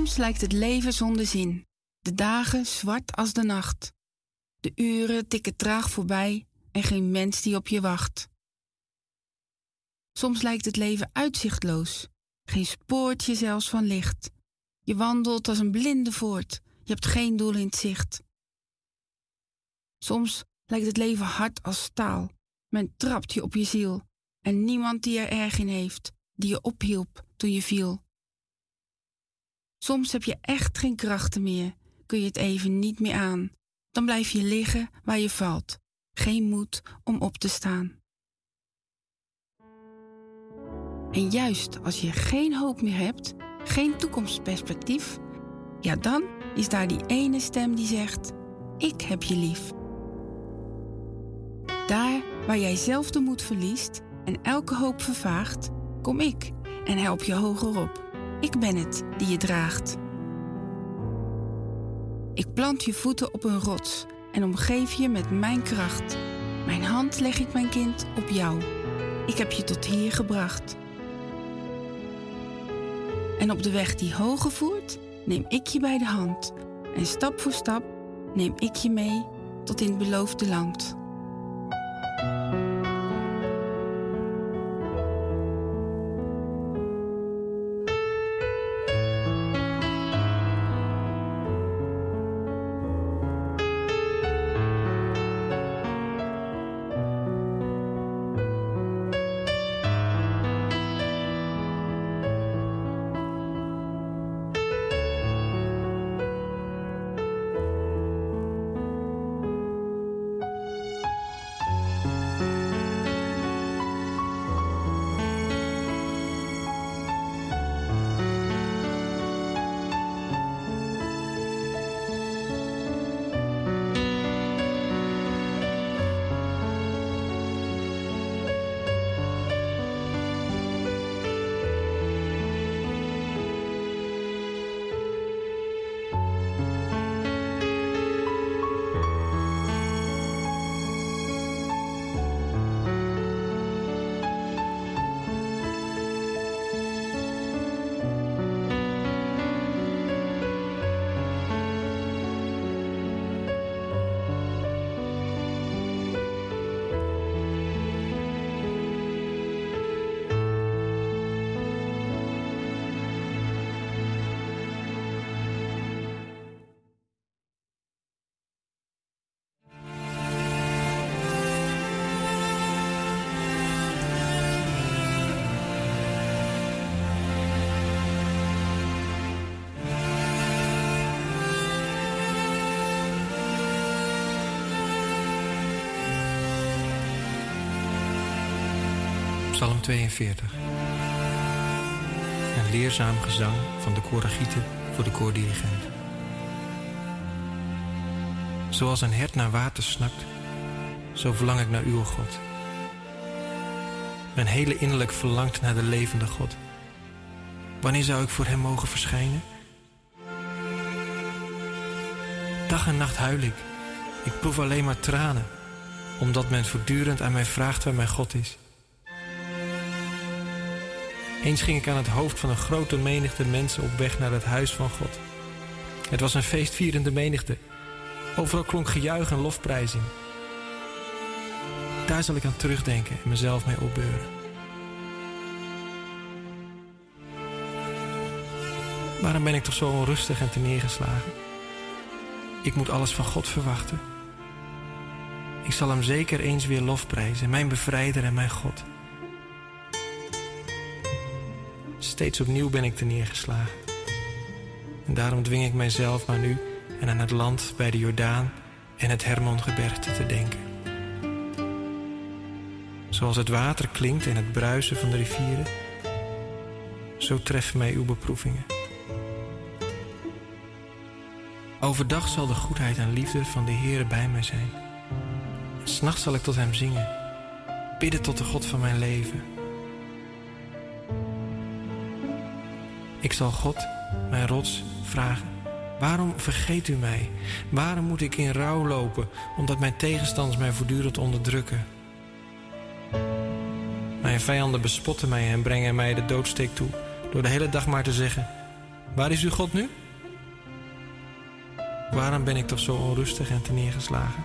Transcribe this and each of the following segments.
Soms lijkt het leven zonder zin, de dagen zwart als de nacht. De uren tikken traag voorbij en geen mens die op je wacht. Soms lijkt het leven uitzichtloos, geen spoortje zelfs van licht. Je wandelt als een blinde voort, je hebt geen doel in het zicht. Soms lijkt het leven hard als staal, men trapt je op je ziel en niemand die er erg in heeft, die je ophielp toen je viel. Soms heb je echt geen krachten meer, kun je het even niet meer aan. Dan blijf je liggen waar je valt, geen moed om op te staan. En juist als je geen hoop meer hebt, geen toekomstperspectief, ja dan is daar die ene stem die zegt: Ik heb je lief. Daar waar jij zelf de moed verliest en elke hoop vervaagt, kom ik en help je hoger op. Ik ben het die je draagt. Ik plant je voeten op een rots en omgeef je met mijn kracht. Mijn hand leg ik mijn kind op jou. Ik heb je tot hier gebracht. En op de weg die hoger voert, neem ik je bij de hand. En stap voor stap neem ik je mee tot in het beloofde land. Psalm 42. Een leerzaam gezang van de koragieten voor de koordirigent. Zoals een hert naar water snakt, zo verlang ik naar uw God. Mijn hele innerlijk verlangt naar de levende God. Wanneer zou ik voor hem mogen verschijnen? Dag en nacht huil ik. Ik proef alleen maar tranen, omdat men voortdurend aan mij vraagt waar mijn God is. Eens ging ik aan het hoofd van een grote menigte mensen op weg naar het huis van God. Het was een feestvierende menigte. Overal klonk gejuich en lofprijzing. Daar zal ik aan terugdenken en mezelf mee opbeuren. Waarom ben ik toch zo onrustig en neergeslagen? Ik moet alles van God verwachten. Ik zal hem zeker eens weer lofprijzen, mijn bevrijder en mijn God. Steeds opnieuw ben ik te neergeslagen. En daarom dwing ik mijzelf maar nu en aan het land bij de Jordaan en het Hermongebergte te denken. Zoals het water klinkt en het bruisen van de rivieren, zo treffen mij uw beproevingen. Overdag zal de goedheid en liefde van de Heere bij mij zijn. S'nachts zal ik tot hem zingen, bidden tot de God van mijn leven. Ik zal God, mijn rots, vragen. Waarom vergeet u mij? Waarom moet ik in rouw lopen, omdat mijn tegenstanders mij voortdurend onderdrukken? Mijn vijanden bespotten mij en brengen mij de doodsteek toe, door de hele dag maar te zeggen: Waar is uw God nu? Waarom ben ik toch zo onrustig en neergeslagen?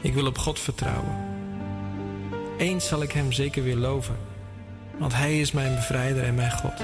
Ik wil op God vertrouwen. Eens zal ik Hem zeker weer loven, want Hij is mijn bevrijder en mijn God.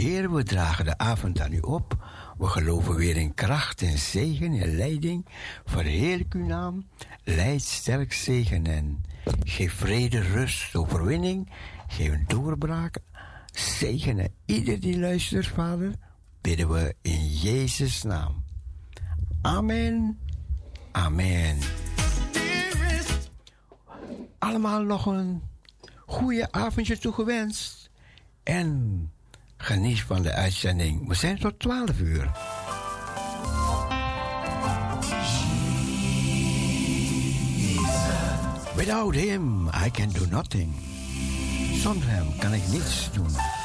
Heer, we dragen de avond aan u op. We geloven weer in kracht en zegen en leiding. Verheerlijk uw naam. Leid sterk zegen en geef vrede, rust, overwinning. Geef een doorbraak. Zegenen ieder die luistert, Vader. Bidden we in Jezus' naam. Amen. Amen. Allemaal nog een goede avondje toegewenst. En geniet van de uitzending. We zijn tot 12 uur. Without him, I can do nothing. Zonder hem kan ik niets doen.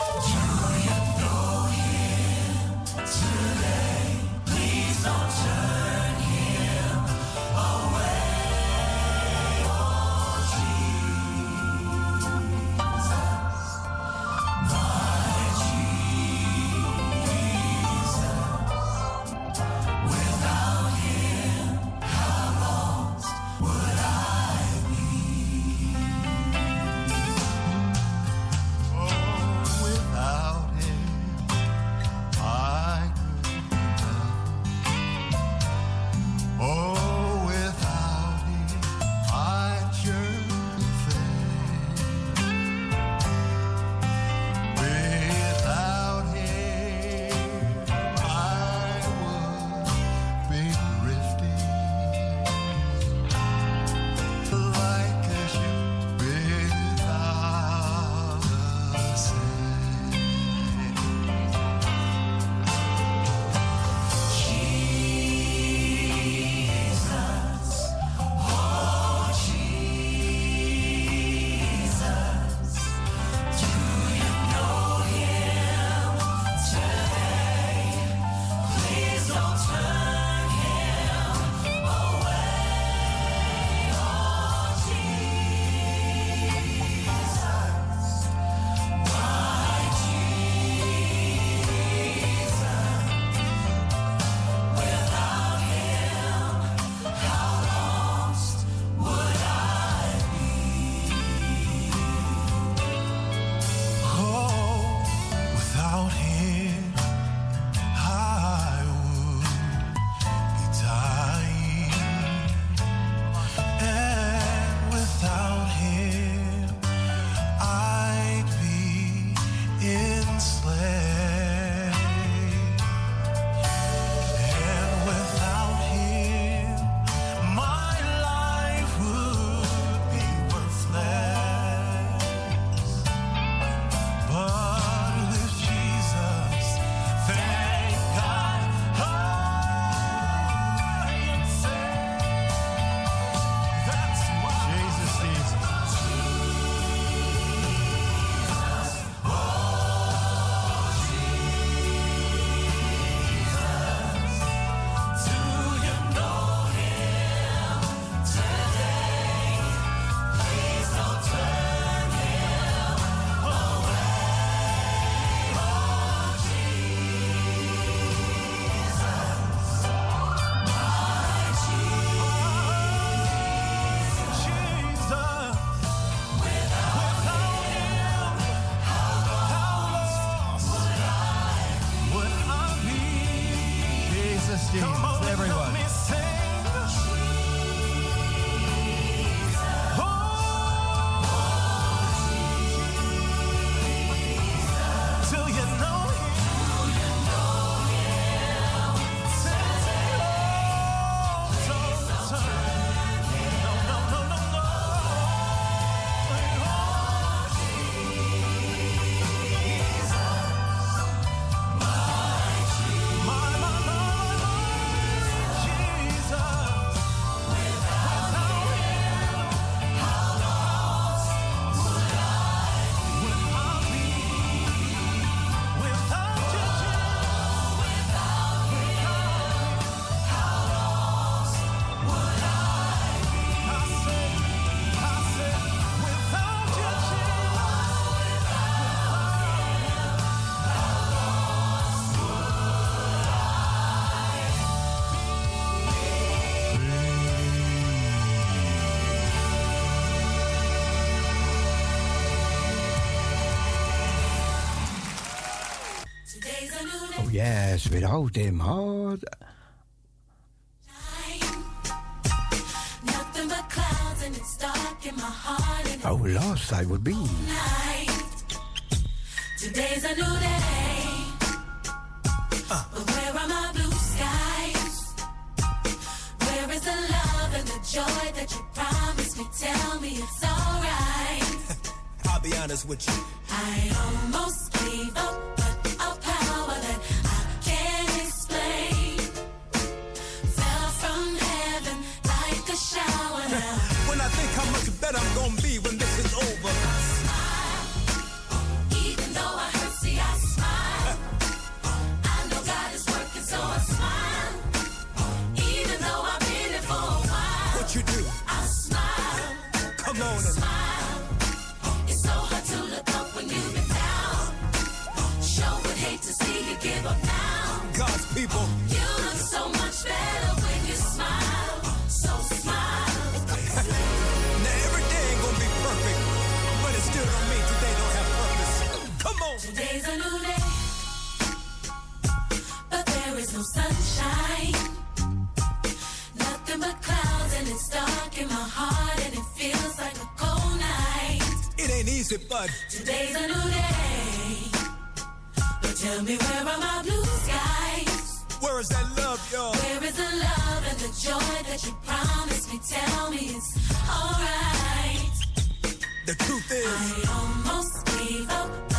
as without him hard. How lost I would be Tell me where are my blue skies? Where is that love, y'all? Where is the love and the joy that you promised me? Tell me it's alright. The truth is, I almost gave up.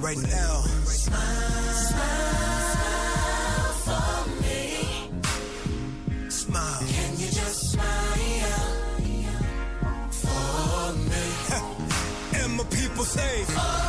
right now. Smile, for me. Smile. Can you just smile for me? and my people say. Oh.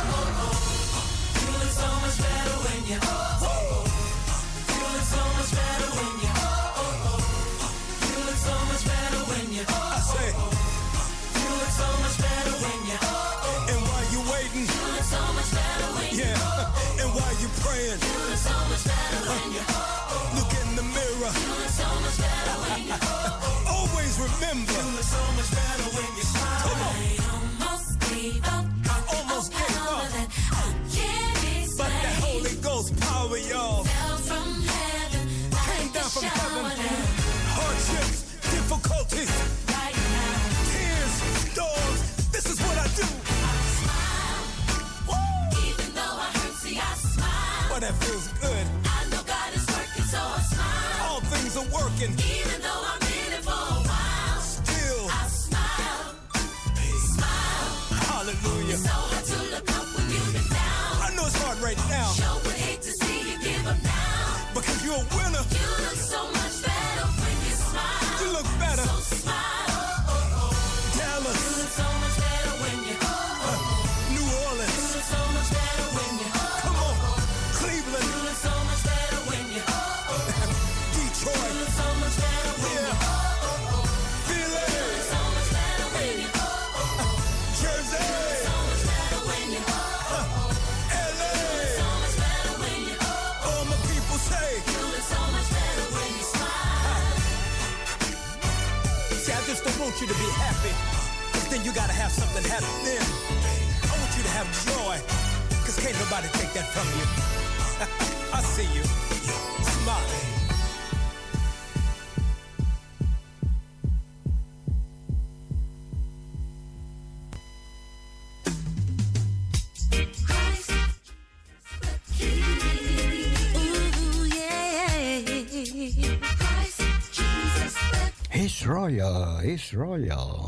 then you gotta have something. I want you to have joy, cause can't nobody take that from you. I see you. Smile. It's royal, it's royal.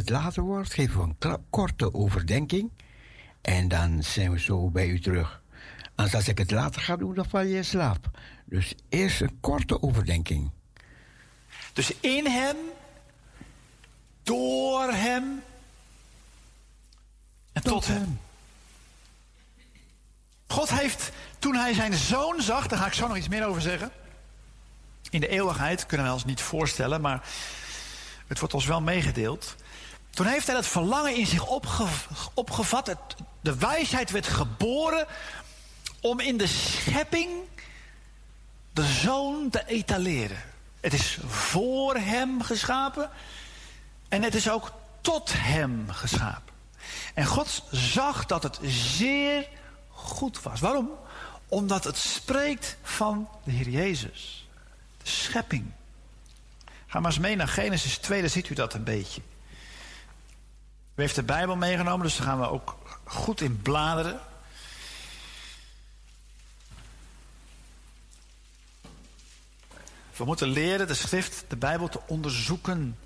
het later wordt, geven we een korte overdenking. En dan zijn we zo bij u terug. Anders als ik het later ga doen, dan val je in slaap. Dus eerst een korte overdenking. Dus in hem, door hem en tot, hem. hem. God heeft, toen hij zijn zoon zag, daar ga ik zo nog iets meer over zeggen. In de eeuwigheid kunnen we ons niet voorstellen, maar het wordt ons wel meegedeeld. Toen heeft hij dat verlangen in zich opgevat. Het, de wijsheid werd geboren om in de schepping de zoon te etaleren. Het is voor hem geschapen en het is ook tot hem geschapen. En God zag dat het zeer goed was. Waarom? Omdat het spreekt van de Heer Jezus. De schepping. Ga maar eens mee naar Genesis 2, daar ziet u dat een beetje. U heeft de Bijbel meegenomen, dus daar gaan we ook goed in bladeren. We moeten leren de schrift, de Bijbel te onderzoeken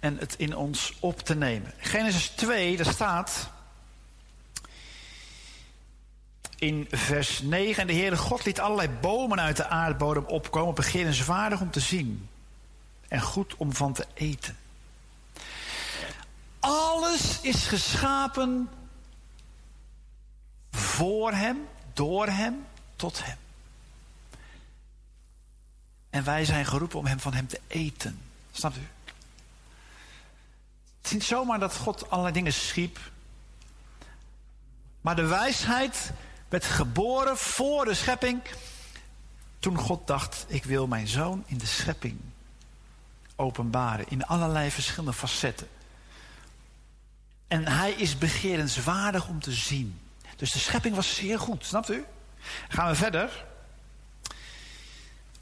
en het in ons op te nemen. Genesis 2, daar staat in vers 9... En de Heere God liet allerlei bomen uit de aardbodem opkomen... begeerenswaardig om te zien en goed om van te eten. Alles is geschapen voor hem, door hem, tot hem. En wij zijn geroepen om hem van hem te eten. Snapt u? Het is niet zomaar dat God allerlei dingen schiep. Maar de wijsheid werd geboren voor de schepping. Toen God dacht, ik wil mijn zoon in de schepping openbaren. In allerlei verschillende facetten. En hij is begerenswaardig om te zien. Dus de schepping was zeer goed, snapt u? Gaan we verder.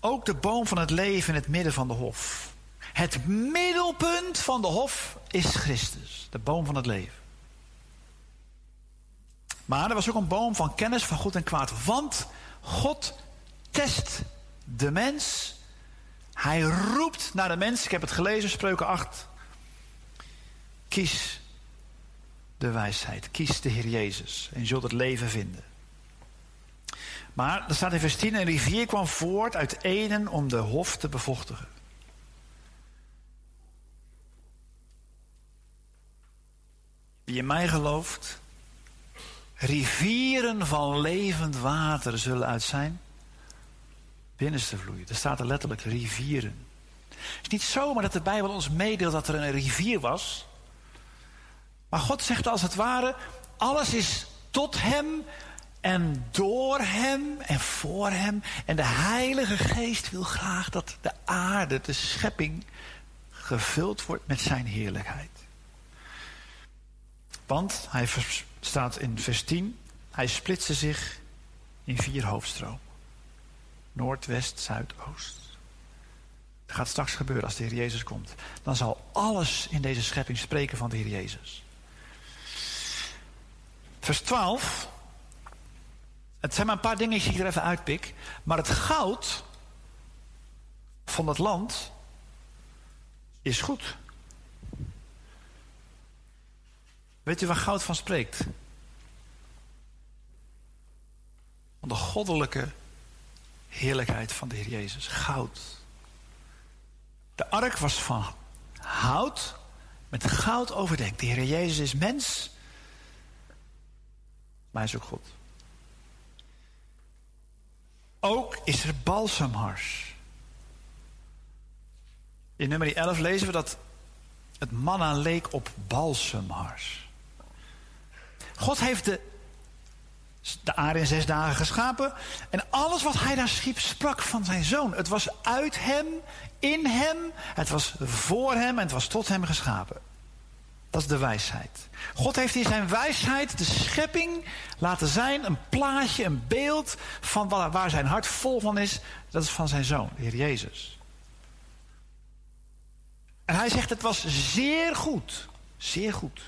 Ook de boom van het leven in het midden van de hof. Het middelpunt van de hof is Christus, de boom van het leven. Maar er was ook een boom van kennis van goed en kwaad. Want God test de mens. Hij roept naar de mens. Ik heb het gelezen, spreuken 8. Kies de wijsheid. Kies de Heer Jezus. En je zult het leven vinden. Maar er staat in vers 10: Een rivier kwam voort uit Eden om de hof te bevochtigen. Wie in mij gelooft, rivieren van levend water zullen uit zijn binnenste vloeien. Er staat er letterlijk rivieren. Het is niet zomaar dat de Bijbel ons meedeelt dat er een rivier was. Maar God zegt als het ware, alles is tot hem en door hem en voor hem. En de Heilige Geest wil graag dat de aarde, de schepping, gevuld wordt met zijn heerlijkheid. Want hij staat in vers 10, hij splitste zich in vier hoofdstromen. Noord, West, Zuid, Oost. Dat gaat straks gebeuren als de Heer Jezus komt. Dan zal alles in deze schepping spreken van de Heer Jezus. Vers 12. Het zijn maar een paar dingetjes die ik er even uitpik. Maar het goud van het land is goed. Weet u waar goud van spreekt? Van de goddelijke heerlijkheid van de Heer Jezus. Goud. De ark was van hout met goud overdekt. De Heer Jezus is mens, maar hij is ook God. Ook is er balsemhars. In nummer 11 lezen we dat het manna leek op balsemhars. God heeft de, de aarde in zes dagen geschapen. En alles wat hij daar schiep sprak van zijn zoon. Het was uit hem, in hem, het was voor hem en het was tot hem geschapen. Dat is de wijsheid. God heeft in zijn wijsheid de schepping laten zijn, een plaatje, een beeld van waar zijn hart vol van is. Dat is van zijn zoon, de Heer Jezus. En hij zegt het was zeer goed, zeer goed.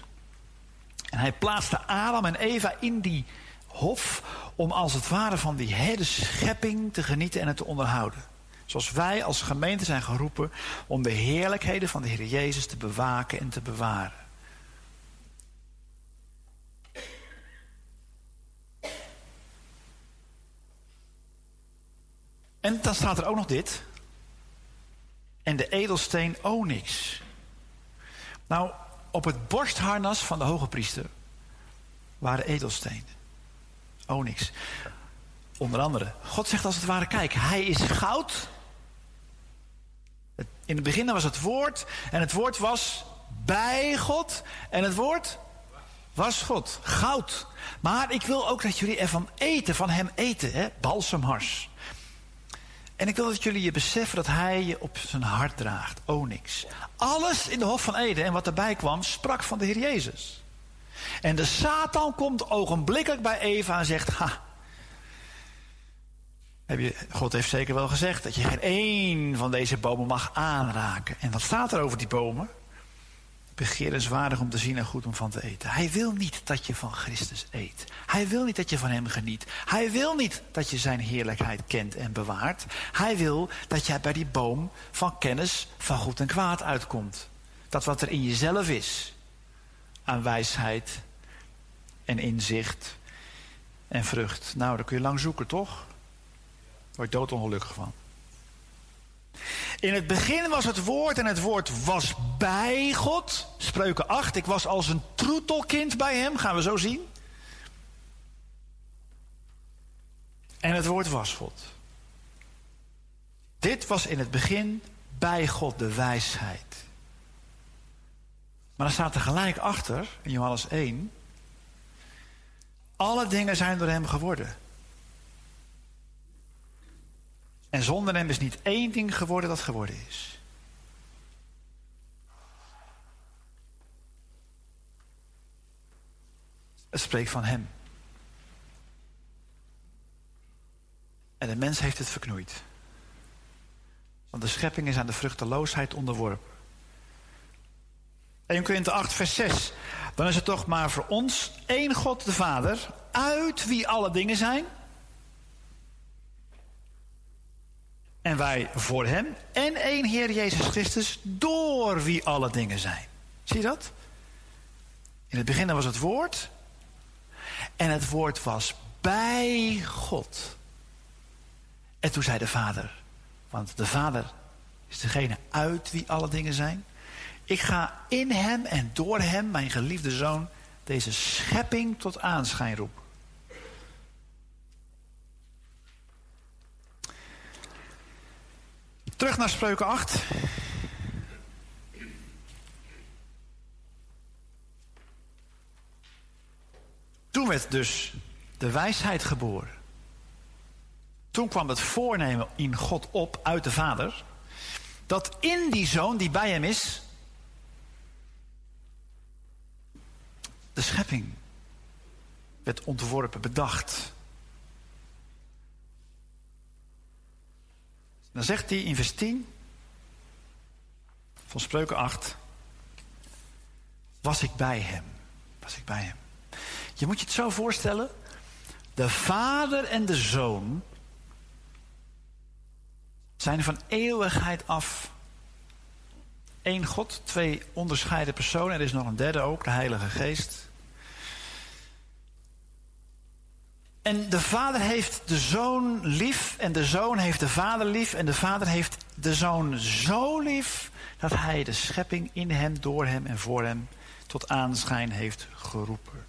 En hij plaatste Adam en Eva in die hof om als het ware van die hele schepping te genieten en het te onderhouden. Zoals wij als gemeente zijn geroepen om de heerlijkheden van de Heer Jezus te bewaken en te bewaren. En dan staat er ook nog dit. En de edelsteen onyx. Nou, op het borstharnas van de hoge priester waren edelstenen. Onyx. Onder andere. God zegt als het ware, kijk, hij is goud. In het begin was het woord. En het woord was bij God. En het woord was God. Goud. Maar ik wil ook dat jullie ervan eten, van hem eten. Hè? Balsemhars. En ik wil dat jullie je beseffen dat hij je op zijn hart draagt. Onyx. Alles in de Hof van Eden en wat erbij kwam, sprak van de Heer Jezus. En de Satan komt ogenblikkelijk bij Eva en zegt: Ha. Heb je, God heeft zeker wel gezegd dat je geen één van deze bomen mag aanraken. En wat staat er over die bomen? Begeerenswaardig om te zien en goed om van te eten. Hij wil niet dat je van Christus eet. Hij wil niet dat je van hem geniet. Hij wil niet dat je zijn heerlijkheid kent en bewaart. Hij wil dat jij bij die boom van kennis van goed en kwaad uitkomt. Dat wat er in jezelf is, aan wijsheid en inzicht en vrucht. Nou, daar kun je lang zoeken, toch? Daar word je doodongelukkig van. In het begin was het woord en het woord was bij God. Spreuken 8. Ik was als een troetelkind bij hem. Gaan we zo zien. En het woord was God. Dit was in het begin bij God de wijsheid. Maar dan staat er gelijk achter, in Johannes 1. Alle dingen zijn door hem geworden. En zonder hem is niet één ding geworden dat geworden is. Het spreekt van hem. En de mens heeft het verknoeid. Want de schepping is aan de vruchteloosheid onderworpen. 1 Korinthe 8, vers 6. Dan is het toch maar voor ons één God de Vader, uit wie alle dingen zijn En wij voor hem. En één Heer Jezus Christus, door wie alle dingen zijn. Zie je dat? In het begin was het woord. En het woord was bij God. En toen zei de Vader. Want de Vader is degene uit wie alle dingen zijn. Ik ga in hem en door hem, mijn geliefde zoon, deze schepping tot aanschijn roepen. Terug naar spreuken 8. Toen werd dus de wijsheid geboren. Toen kwam het voornemen in God op uit de Vader. Dat in die zoon die bij hem is. de schepping werd ontworpen, bedacht. Dan zegt hij in vers 10 van Spreuken 8. Was ik bij hem? Was ik bij hem? Je moet je het zo voorstellen. De vader en de zoon zijn van eeuwigheid af één God, twee onderscheiden personen. Er is nog een derde ook, de Heilige Geest. En de vader heeft de zoon lief en de zoon heeft de vader lief en de vader heeft de zoon zo lief dat hij de schepping in hem, door hem en voor hem tot aanschijn heeft geroepen.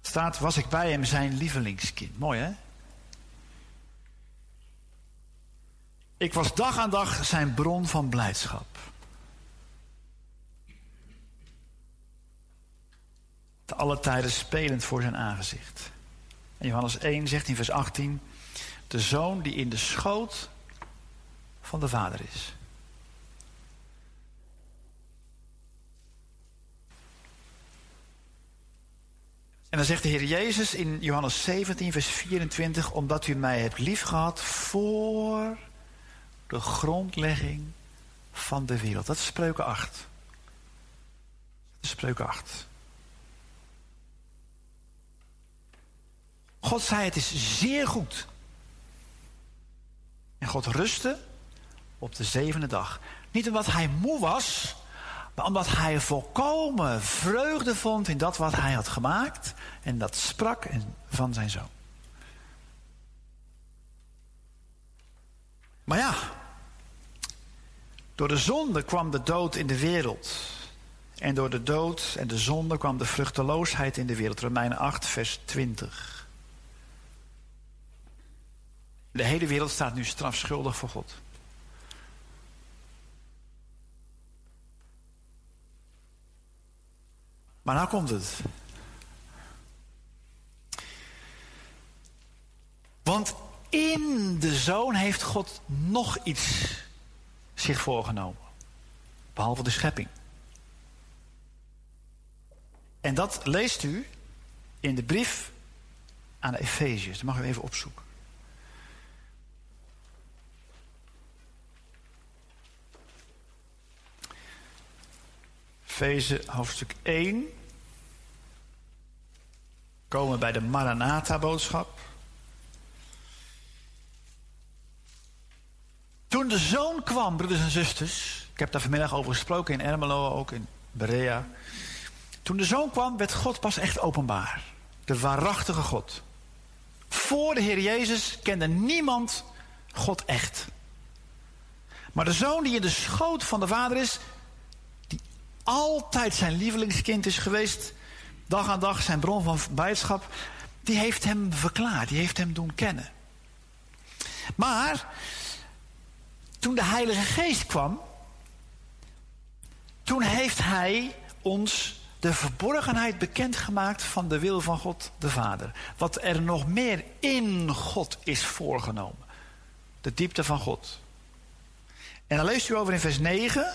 Staat, was ik bij hem zijn lievelingskind. Mooi hè? Ik was dag aan dag zijn bron van blijdschap. Alle tijden spelend voor zijn aangezicht. En Johannes 1 zegt in vers 18: De zoon die in de schoot van de vader is. En dan zegt de Heer Jezus in Johannes 17, vers 24: Omdat u mij hebt liefgehad voor de grondlegging van de wereld. Dat is spreuken 8. Dat is spreuken 8. God zei het is zeer goed. En God rustte op de zevende dag. Niet omdat hij moe was, maar omdat hij volkomen vreugde vond in dat wat hij had gemaakt. En dat sprak van zijn zoon. Maar ja, door de zonde kwam de dood in de wereld. En door de dood en de zonde kwam de vruchteloosheid in de wereld. Romeinen 8, vers 20. De hele wereld staat nu strafschuldig voor God. Maar nou komt het. Want in de zoon heeft God nog iets zich voorgenomen. Behalve de schepping. En dat leest u in de brief aan de Efeziërs. Dat mag u even opzoeken. Efeze hoofdstuk 1. Komen bij de Maranatha-boodschap. Toen de zoon kwam, broeders en zusters. Ik heb daar vanmiddag over gesproken in Ermelo, ook in Berea. Toen de zoon kwam, werd God pas echt openbaar. De waarachtige God. Voor de Heer Jezus kende niemand God echt. Maar de zoon die in de schoot van de vader is, altijd zijn lievelingskind is geweest, dag aan dag zijn bron van blijdschap, die heeft hem verklaard, die heeft hem doen kennen. Maar toen de Heilige Geest kwam, toen heeft hij ons de verborgenheid bekendgemaakt van de wil van God de Vader. Wat er nog meer in God is voorgenomen. De diepte van God. En dan leest u over in vers 9.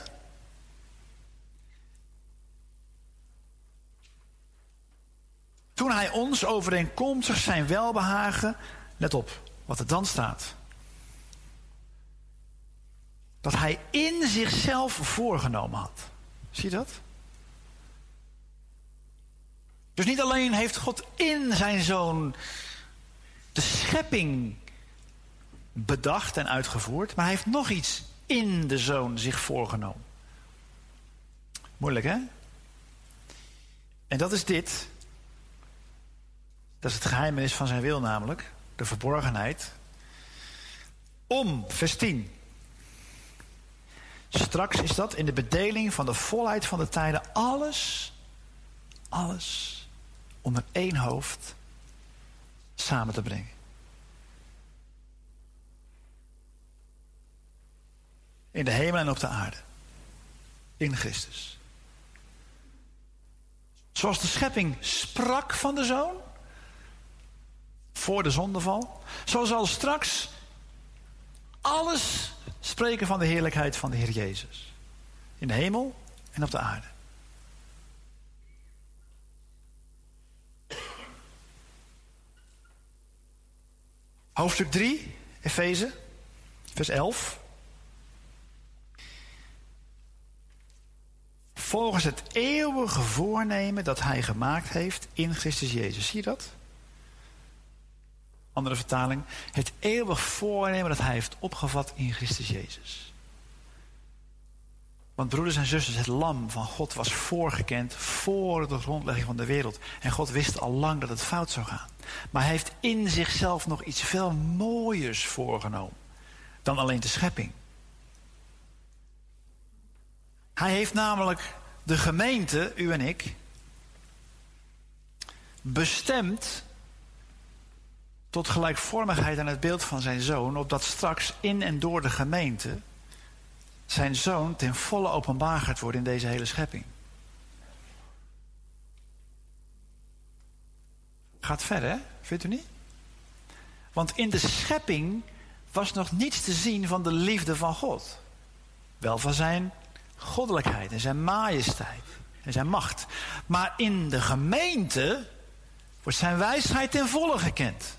Toen hij ons overeenkomstig zijn welbehagen, let op wat er dan staat. Dat hij in zichzelf voorgenomen had. Zie je dat? Dus niet alleen heeft God in zijn zoon de schepping bedacht en uitgevoerd, maar hij heeft nog iets in de zoon zich voorgenomen. Moeilijk hè? En dat is dit. Dat is het geheimenis van zijn wil namelijk, de verborgenheid. Om, vers 10. Straks is dat in de bedeling van de volheid van de tijden alles, alles onder één hoofd samen te brengen. In de hemel en op de aarde. In Christus. Zoals de schepping sprak van de zoon. Voor de zondeval. Zo zal straks alles spreken van de heerlijkheid van de Heer Jezus. In de hemel en op de aarde. Hoofdstuk 3, Efeze, vers 11. Volgens het eeuwige voornemen dat hij gemaakt heeft in Christus Jezus. Zie je dat? Andere vertaling. Het eeuwig voornemen dat hij heeft opgevat in Christus Jezus. Want broeders en zusters, het lam van God was voorgekend voor de grondlegging van de wereld. En God wist al lang dat het fout zou gaan. Maar hij heeft in zichzelf nog iets veel mooiers voorgenomen dan alleen de schepping. Hij heeft namelijk de gemeente, u en ik, bestemd tot gelijkvormigheid aan het beeld van zijn zoon, opdat straks in en door de gemeente zijn zoon ten volle openbaar gaat worden in deze hele schepping. Gaat verder, hè? vindt u niet? Want in de schepping was nog niets te zien van de liefde van God. Wel van zijn goddelijkheid en zijn majesteit en zijn macht. Maar in de gemeente wordt zijn wijsheid ten volle gekend.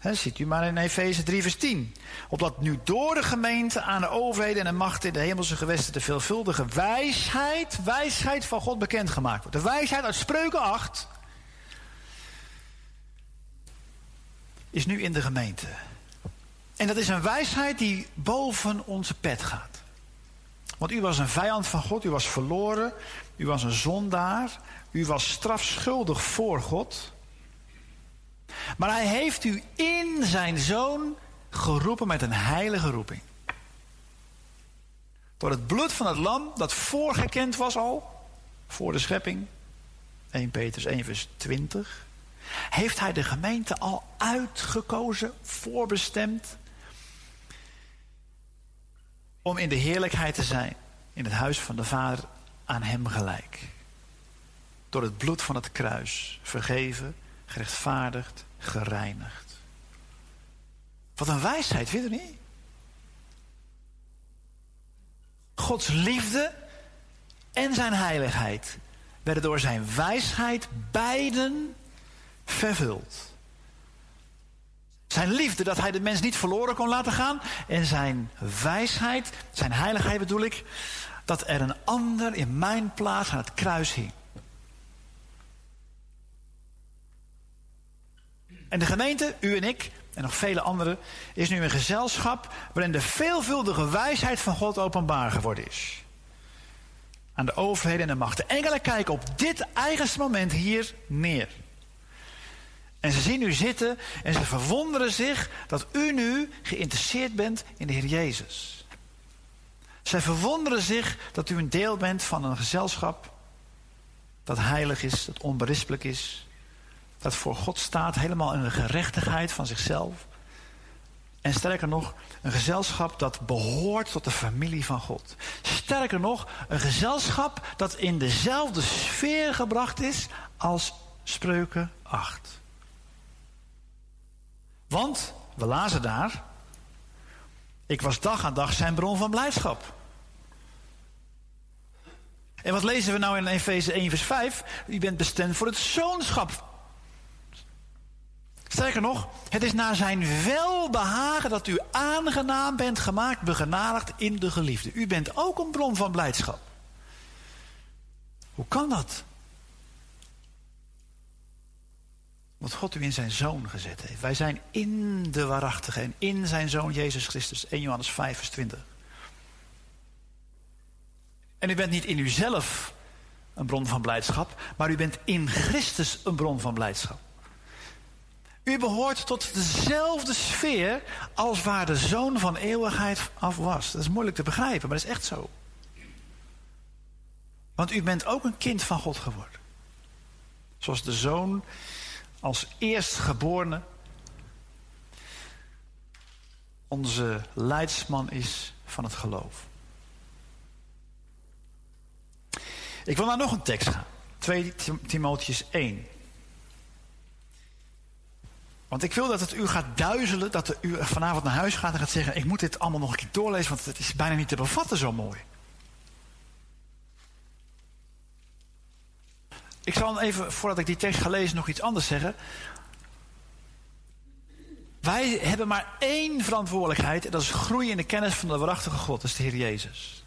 Ziet u maar in Efeze 3 vers 10. Opdat nu door de gemeente aan de overheden en de machten in de hemelse gewesten de veelvuldige wijsheid, wijsheid van God bekendgemaakt wordt. De wijsheid uit Spreuken 8 is nu in de gemeente. En dat is een wijsheid die boven onze pet gaat. Want u was een vijand van God, u was verloren, u was een zondaar, u was strafschuldig voor God. Maar hij heeft u in zijn zoon geroepen met een heilige roeping. Door het bloed van het lam dat voorgekend was al, voor de schepping. 1 Petrus 1 vers 20. Heeft hij de gemeente al uitgekozen, voorbestemd? Om in de heerlijkheid te zijn, in het huis van de Vader aan hem gelijk. Door het bloed van het kruis vergeven, gerechtvaardigd, gereinigd. Wat een wijsheid, vind je niet? Gods liefde en zijn heiligheid werden door zijn wijsheid beiden vervuld. Zijn liefde, dat hij de mens niet verloren kon laten gaan. En zijn wijsheid, zijn heiligheid bedoel ik, dat er een ander in mijn plaats aan het kruis hing. En de gemeente, u en ik, en nog vele anderen, is nu een gezelschap waarin de veelvuldige wijsheid van God openbaar geworden is. Aan de overheden en de machten. Engelen kijken op dit eigenste moment hier neer. En ze zien u zitten en ze verwonderen zich dat u nu geïnteresseerd bent in de Heer Jezus. Zij verwonderen zich dat u een deel bent van een gezelschap dat heilig is, dat onberispelijk is, dat voor God staat, helemaal in de gerechtigheid van zichzelf. En sterker nog, een gezelschap dat behoort tot de familie van God. Sterker nog, een gezelschap dat in dezelfde sfeer gebracht is als Spreuken 8. Want, we lazen daar, ik was dag aan dag zijn bron van blijdschap. En wat lezen we nou in Efeze 1 vers 5? U bent bestemd voor het zoonschap. Sterker nog, het is naar zijn welbehagen dat u aangenaam bent gemaakt, begenadigd in de geliefde. U bent ook een bron van blijdschap. Hoe kan dat? Wat God u in zijn zoon gezet heeft. Wij zijn in de waarachtige en in zijn zoon Jezus Christus. 1 Johannes 5 vers 20. En u bent niet in uzelf een bron van blijdschap, maar u bent in Christus een bron van blijdschap. U behoort tot dezelfde sfeer als waar de zoon van eeuwigheid af was. Dat is moeilijk te begrijpen, maar dat is echt zo. Want u bent ook een kind van God geworden. Zoals de zoon als eerstgeborene onze leidsman is van het geloof. Ik wil naar nog een tekst gaan. 2 Timotheus 1. Want ik wil dat het u gaat duizelen, dat u vanavond naar huis gaat en gaat zeggen: Ik moet dit allemaal nog een keer doorlezen, want het is bijna niet te bevatten zo mooi. Ik zal even, voordat ik die tekst ga lezen, nog iets anders zeggen. Wij hebben maar één verantwoordelijkheid, en dat is groeien in de kennis van de waarachtige God, dat is de Heer Jezus.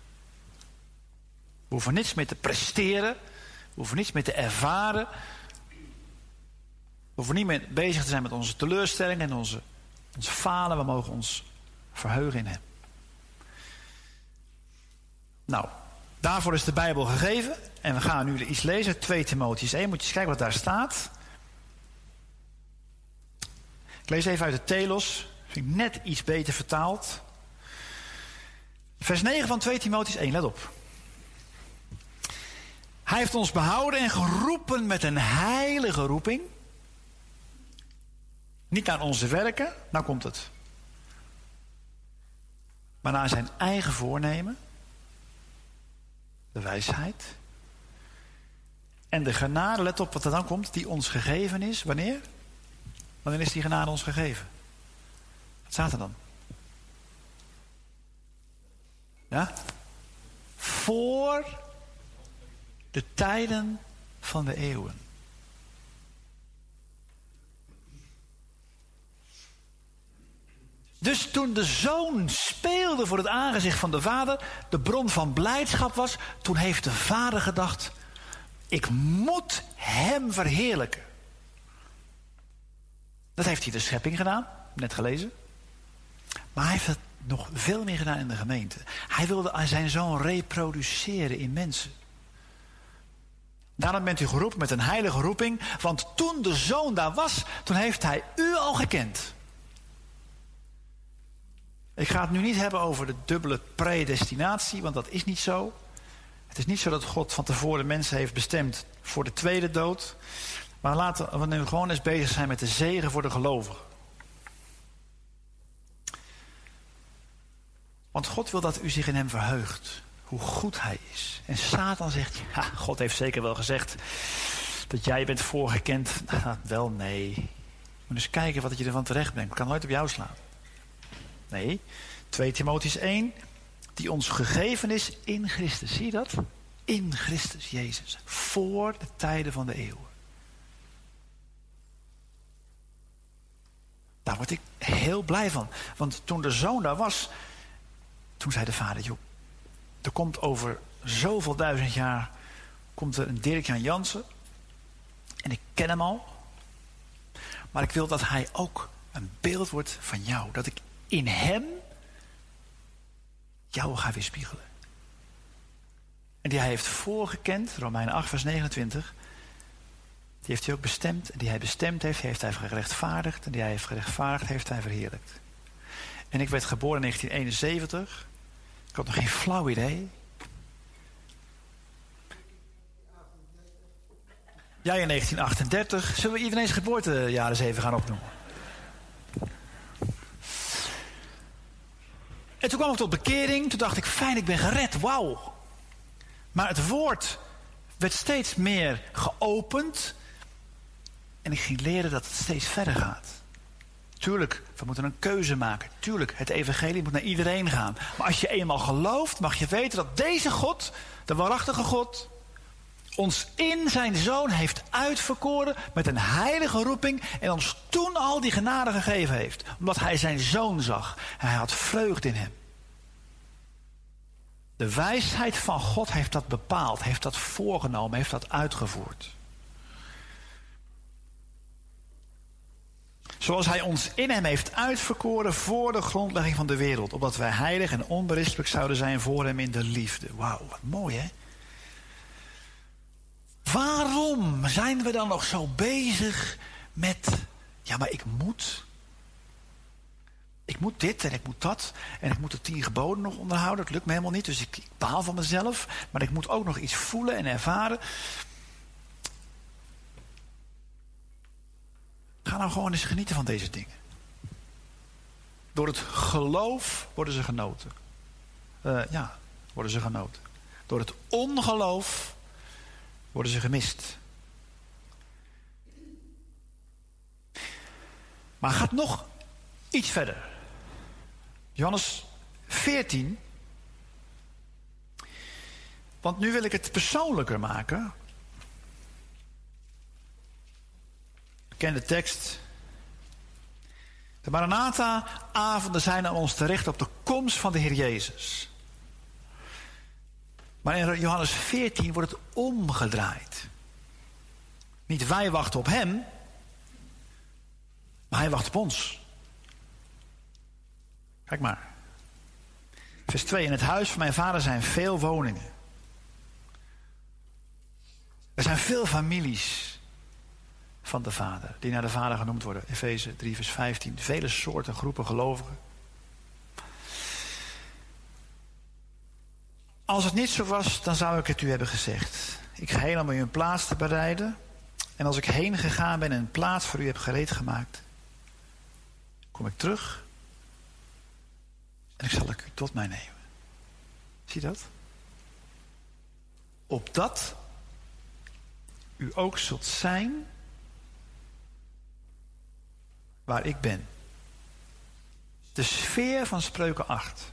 We hoeven niets meer te presteren, we hoeven niets meer te ervaren. Hoeven niet meer bezig te zijn met onze teleurstellingen en onze, ons falen. We mogen ons verheugen in Hem. Nou, daarvoor is de Bijbel gegeven. En we gaan nu iets lezen. 2 Timotheus 1. Moet je eens kijken wat daar staat. Ik lees even uit de Telos. Vind ik net iets beter vertaald. Vers 9 van 2 Timotheus 1. Let op. Hij heeft ons behouden en geroepen met een heilige roeping. Niet naar onze werken, nou komt het. Maar naar zijn eigen voornemen. De wijsheid. En de genade, let op wat er dan komt, die ons gegeven is. Wanneer? Wanneer is die genade ons gegeven? Wat staat er dan? Ja? Voor de tijden van de eeuwen. Dus toen de zoon speelde voor het aangezicht van de vader, de bron van blijdschap was, toen heeft de vader gedacht: ik moet hem verheerlijken. Dat heeft hij de schepping gedaan, net gelezen. Maar hij heeft het nog veel meer gedaan in de gemeente. Hij wilde zijn zoon reproduceren in mensen. Daarom bent u geroepen met een heilige roeping. Want toen de zoon daar was, toen heeft hij u al gekend. Ik ga het nu niet hebben over de dubbele predestinatie, want dat is niet zo. Het is niet zo dat God van tevoren mensen heeft bestemd voor de tweede dood. Maar laten we nu gewoon eens bezig zijn met de zegen voor de gelovigen. Want God wil dat u zich in hem verheugt. Hoe goed hij is. En Satan zegt, ja, God heeft zeker wel gezegd dat jij bent voorgekend. Nou, wel, nee. Moet eens kijken wat je ervan terecht brengt. Ik kan nooit op jou slaan. Nee, 2 Timotheus 1, die ons gegeven is in Christus. Zie je dat? In Christus Jezus. Voor de tijden van de eeuwen. Daar word ik heel blij van. Want toen de zoon daar was, toen zei de vader: joh, er komt over zoveel duizend jaar komt er een Dirk-Jan Jansen. En ik ken hem al. Maar ik wil dat hij ook een beeld wordt van jou. Dat ik in hem jou ga weerspiegelen. En die hij heeft voorgekend, Romeinen 8, vers 29. Die heeft hij ook bestemd. En die hij bestemd heeft, heeft hij gerechtvaardigd. En die hij heeft gerechtvaardigd, heeft hij verheerlijkt. En ik werd geboren in 1971. Ik had nog geen flauw idee. Jij in 1938. Zullen we iedereen zijn geboortejaar eens even gaan opnoemen? En toen kwam ik tot bekering. Toen dacht ik, fijn, ik ben gered. Wauw. Maar het woord werd steeds meer geopend. En ik ging leren dat het steeds verder gaat. Tuurlijk, we moeten een keuze maken. Tuurlijk, het evangelie moet naar iedereen gaan. Maar als je eenmaal gelooft, mag je weten dat deze God, de waarachtige God, ons in zijn zoon heeft uitverkoren met een heilige roeping en ons toen al die genade gegeven heeft. Omdat hij zijn zoon zag. Hij had vreugde in hem. De wijsheid van God heeft dat bepaald, heeft dat voorgenomen, heeft dat uitgevoerd. Zoals hij ons in hem heeft uitverkoren voor de grondlegging van de wereld. Opdat wij heilig en onberispelijk zouden zijn voor hem in de liefde. Wauw, wat mooi hè? Waarom zijn we dan nog zo bezig met, ja maar ik moet. Ik moet dit en ik moet dat. En ik moet de tien geboden nog onderhouden. Dat lukt me helemaal niet. Dus ik, ik baal van mezelf. Maar ik moet ook nog iets voelen en ervaren. Ga nou gewoon eens genieten van deze dingen. Door het geloof worden ze genoten. Eh, ja, worden ze genoten. Door het ongeloof worden ze gemist. Maar gaat nog iets verder. Johannes 14. Want nu wil ik het persoonlijker maken. Bekende tekst. De Maranatha-avonden zijn aan ons terecht op de komst van de Heer Jezus. Maar in Johannes 14 wordt het omgedraaid. Niet wij wachten op Hem, maar Hij wacht op ons. Kijk maar. Vers 2. In het huis van mijn vader zijn veel woningen. Er zijn veel families van de vader, die naar de vader genoemd worden. Efeze 3, vers 15. Vele soorten groepen gelovigen. Als het niet zo was, dan zou ik het u hebben gezegd. Ik ga heen om u een plaats te bereiden. En als ik heen gegaan ben en een plaats voor u heb gereed gemaakt, kom ik terug en ik zal ik u tot mij nemen. Zie dat? Opdat u ook zult zijn waar ik ben. De sfeer van Spreuken 8.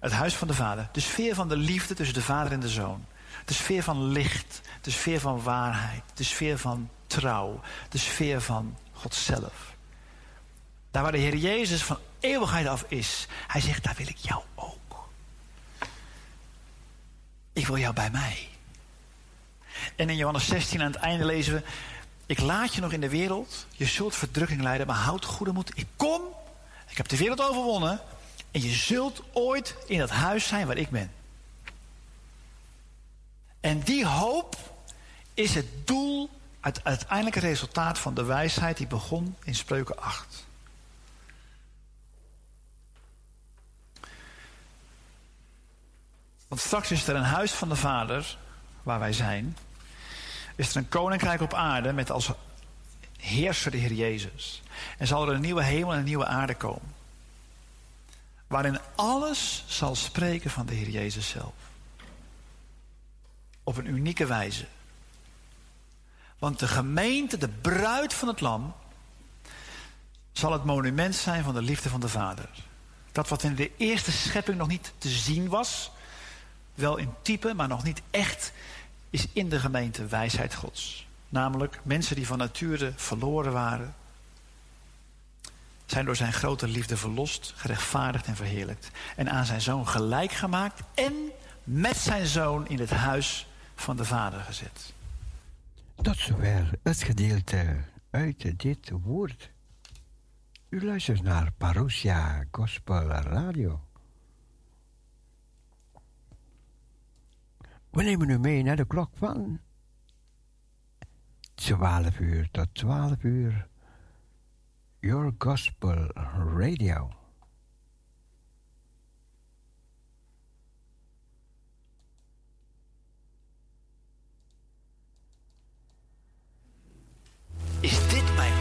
Het huis van de vader. De sfeer van de liefde tussen de vader en de zoon. De sfeer van licht. De sfeer van waarheid. De sfeer van trouw. De sfeer van God zelf. Daar waar de Heer Jezus van eeuwigheid af is. Hij zegt, daar wil ik jou ook. Ik wil jou bij mij. En in Johannes 16 aan het einde lezen we... Ik laat je nog in de wereld. Je zult verdrukking lijden, maar houd goede moed. Ik kom. Ik heb de wereld overwonnen. En je zult ooit in dat huis zijn waar ik ben. En die hoop is het doel, het uiteindelijke resultaat van de wijsheid die begon in Spreuken 8. Want straks is er een huis van de Vader, waar wij zijn. Is er een koninkrijk op aarde met als heerser de Heer Jezus. En zal er een nieuwe hemel en een nieuwe aarde komen. Waarin alles zal spreken van de Heer Jezus zelf. Op een unieke wijze. Want de gemeente, de bruid van het lam, zal het monument zijn van de liefde van de Vader. Dat wat in de eerste schepping nog niet te zien was, wel in type, maar nog niet echt, is in de gemeente wijsheid Gods. Namelijk mensen die van nature verloren waren, zijn door zijn grote liefde verlost, gerechtvaardigd en verheerlijkt. En aan zijn zoon gelijk gemaakt en met zijn zoon in het huis van de Vader gezet. Tot zover het gedeelte uit dit woord. U luistert naar Parousia Gospel Radio. We nemen u mee naar de klok van 12 uur tot 12 uur. Your Gospel Radio. Is dit mijn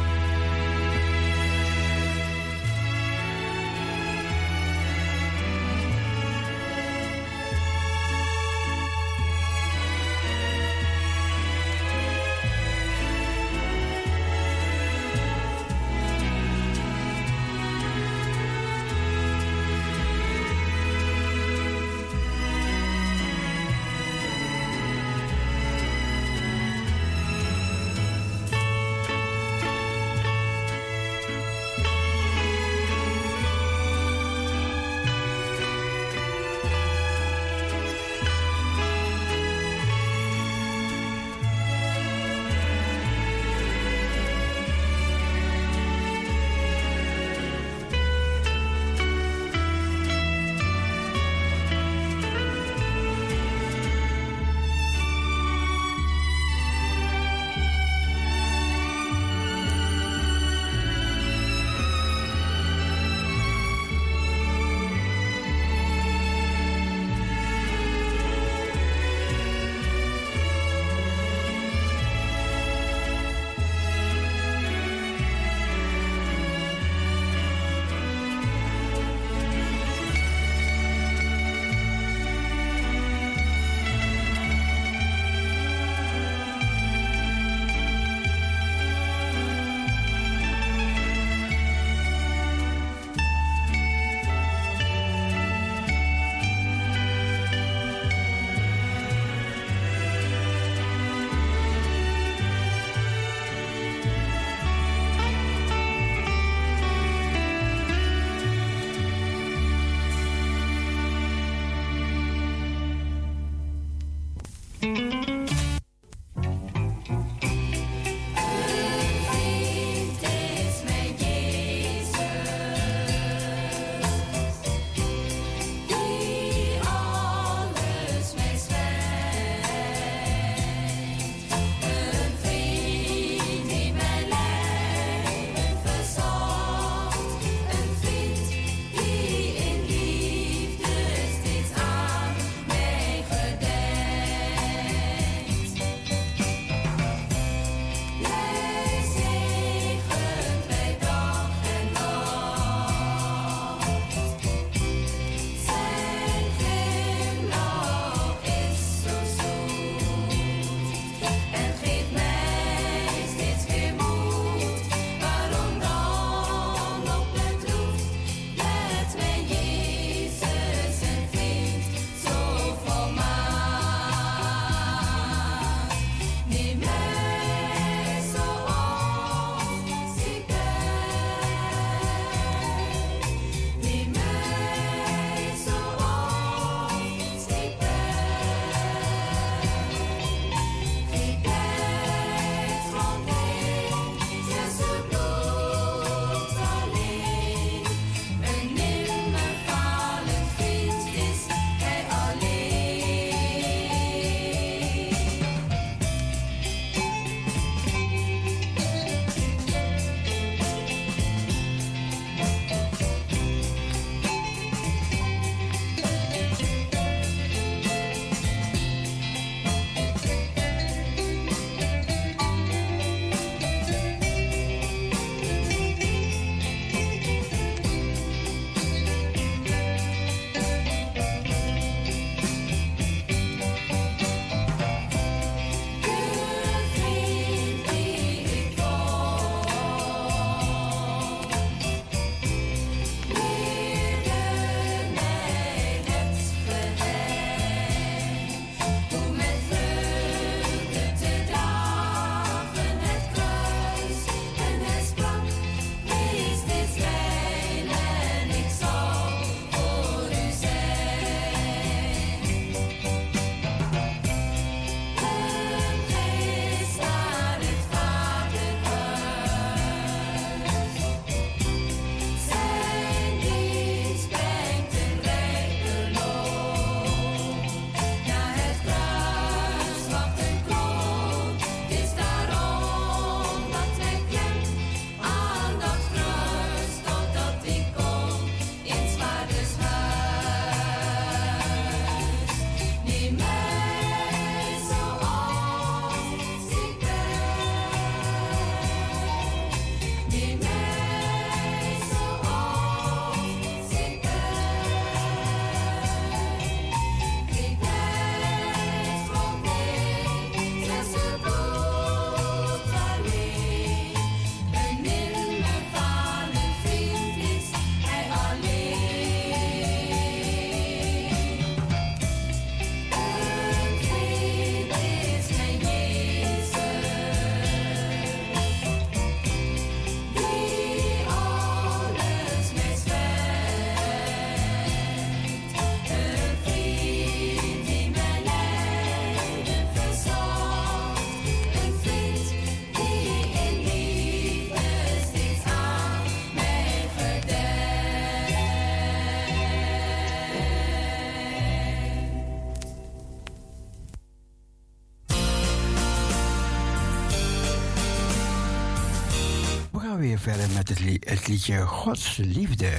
verder met het, het liedje Gods Liefde.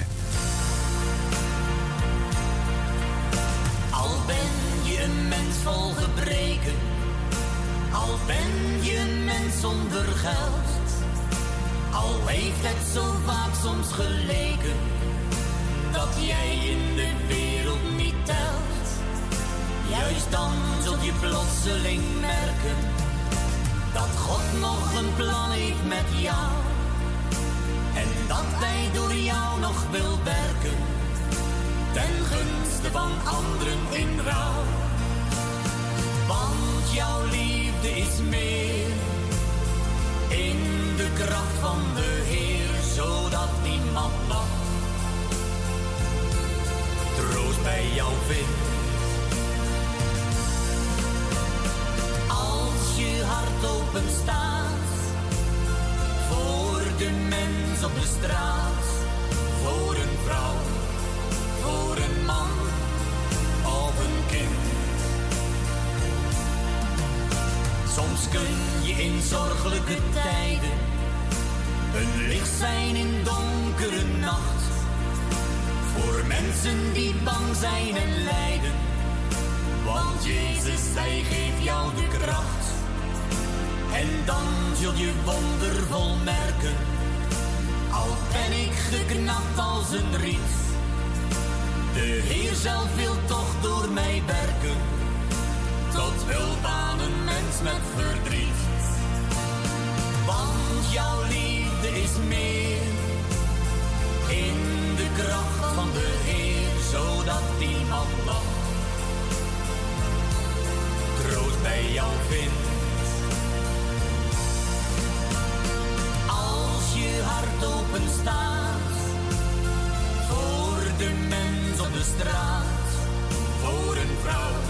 Al ben je een mens vol gebreken, al ben je een mens zonder geld, al heeft het zo vaak soms geleken dat jij in de wereld niet telt. Juist dan zult je plotseling merken dat God nog een plan heeft met jou nog wil werken ten gunste van anderen in rouw. Want jouw liefde is meer in de kracht van de Heer, zodat niemand mag troost bij jou vindt. Als je hart open staat voor de mens op de straat, Soms kun je in zorgelijke tijden een licht zijn in donkere nacht. Voor mensen die bang zijn en lijden. Want Jezus, hij geeft jou de kracht. En dan zul je wondervol merken. Al ben ik geknapt als een riet. De Heer zelf wil toch door mij werken, hulp aan een mens met verdriet. Want jouw liefde is meer in de kracht van de Heer, zodat iemand nog troost bij jou vindt. Als je hart open staat voor de mens op de straat, voor een vrouw,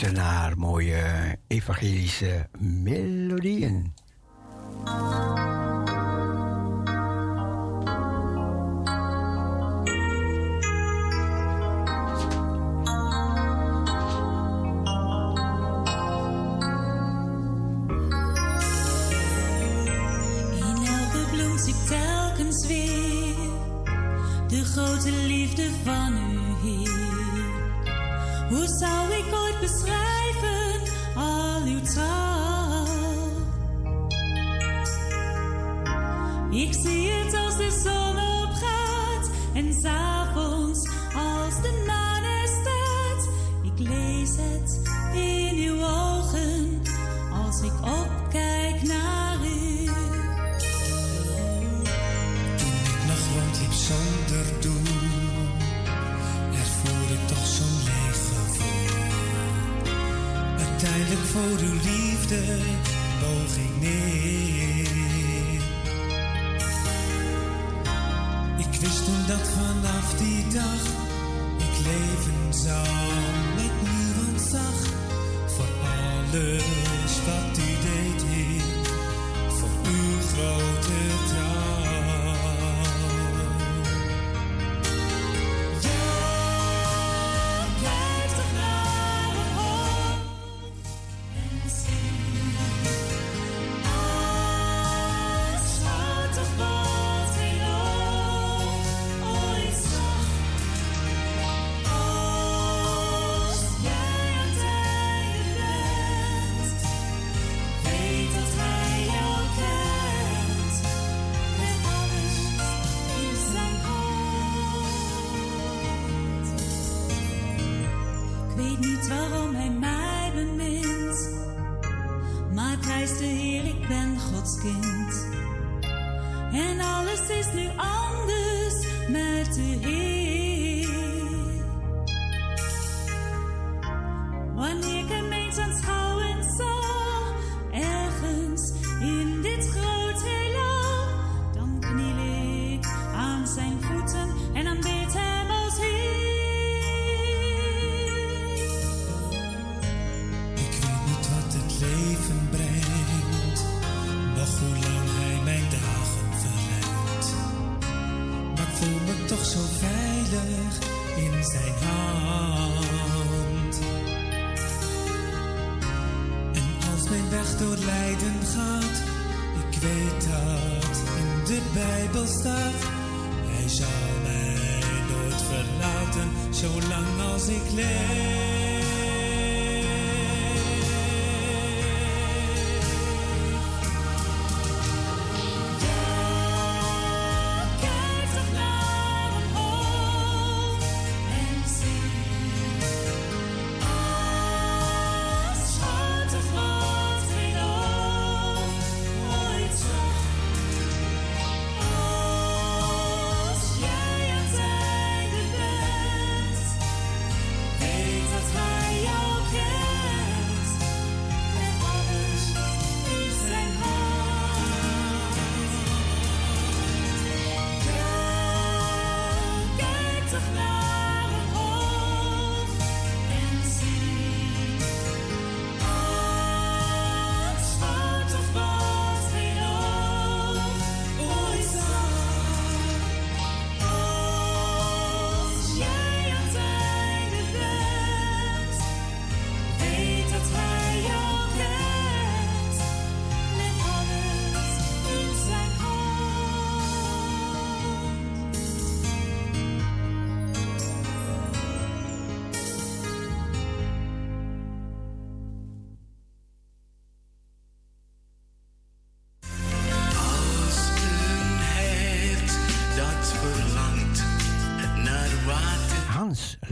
Luister naar mooie evangelische melodieën.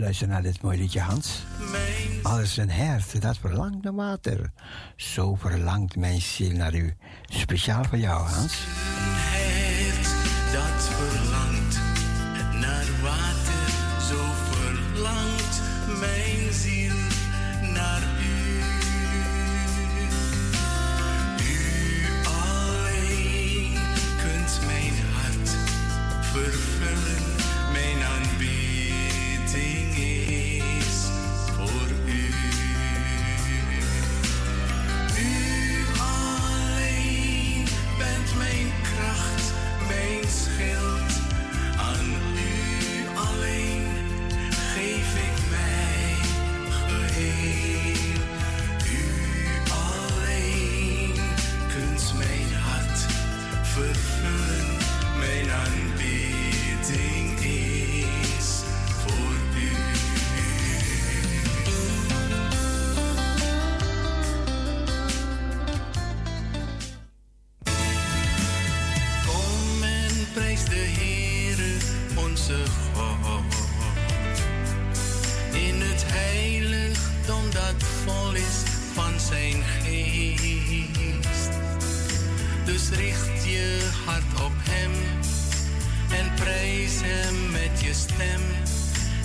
luisteren naar dit mooie liedje, Hans. Als een hert dat verlangt naar water, zo verlangt mijn ziel naar u. Speciaal voor jou, Hans. op hem en prijs hem met je stem.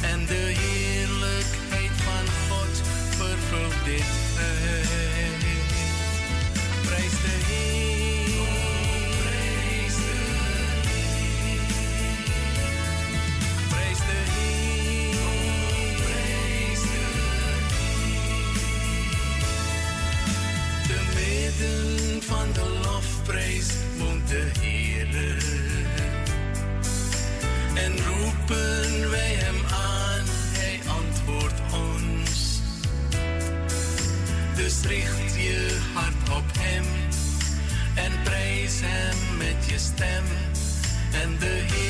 En de heerlijkheid van God vervult dit huis. Stem. En de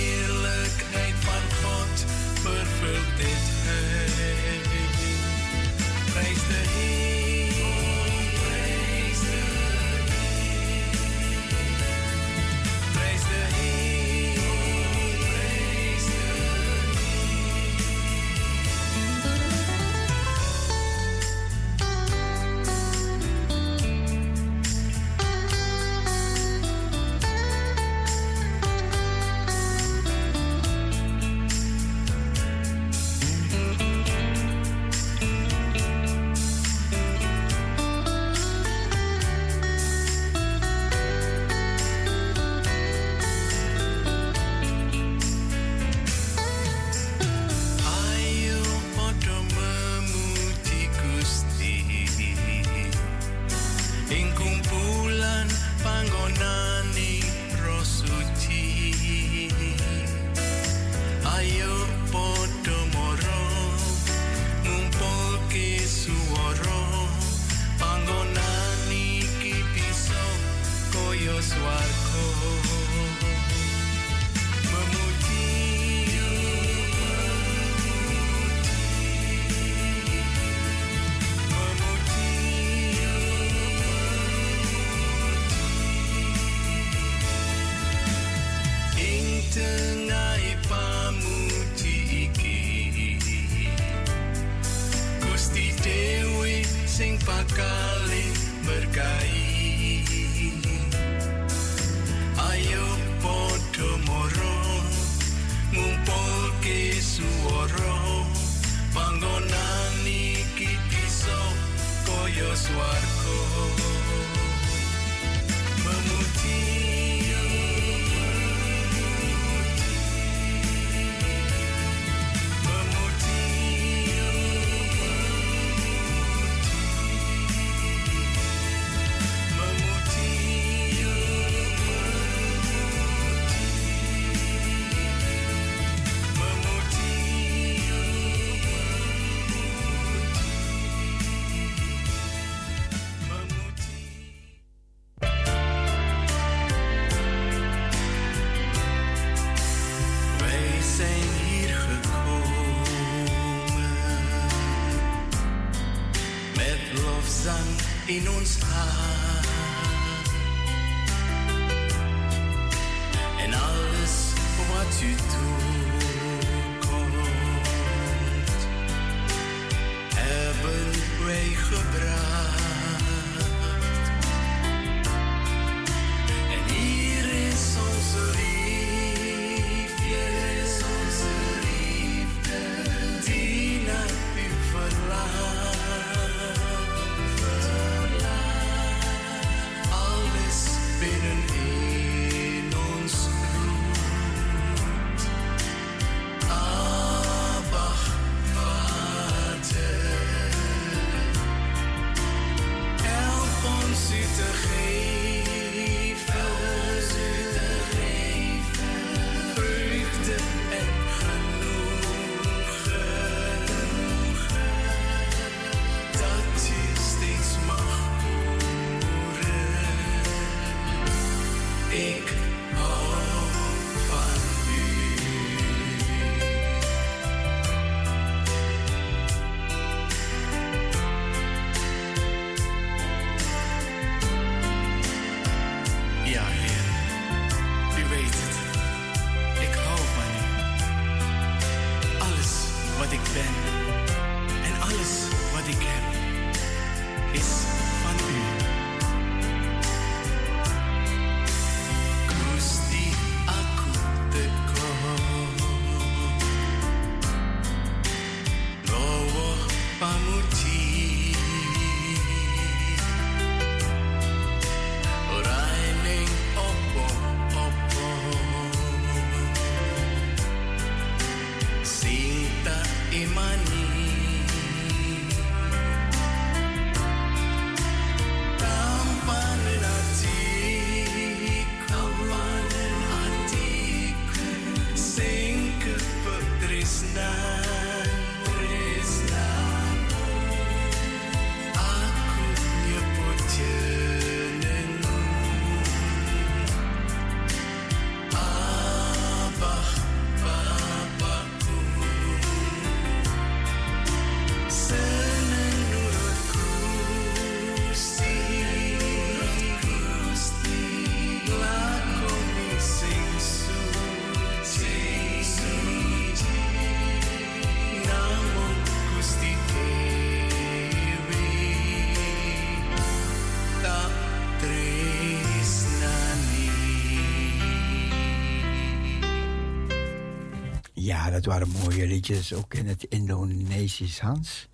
het waren mooie liedjes, ook in het Indonesisch Hans.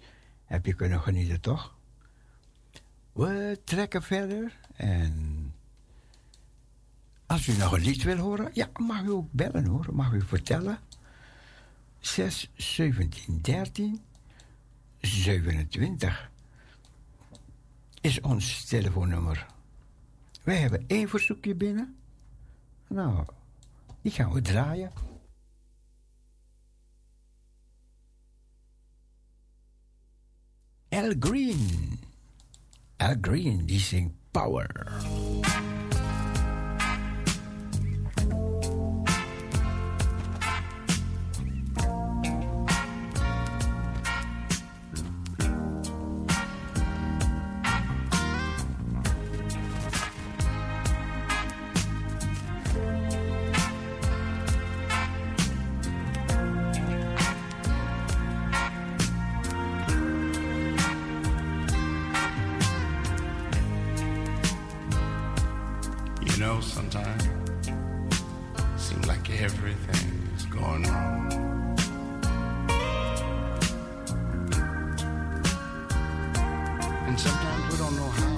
Heb je kunnen genieten, toch? We trekken verder en als u nog een lied wil horen, ja, mag u ook bellen hoor, mag u vertellen. 6, 17, 13, 27 is ons telefoonnummer. Wij hebben één verzoekje binnen. Nou, die gaan we draaien. Al Green. Al Green, die zingt Power. else sometimes. Seems like everything is going wrong. And sometimes we don't know how.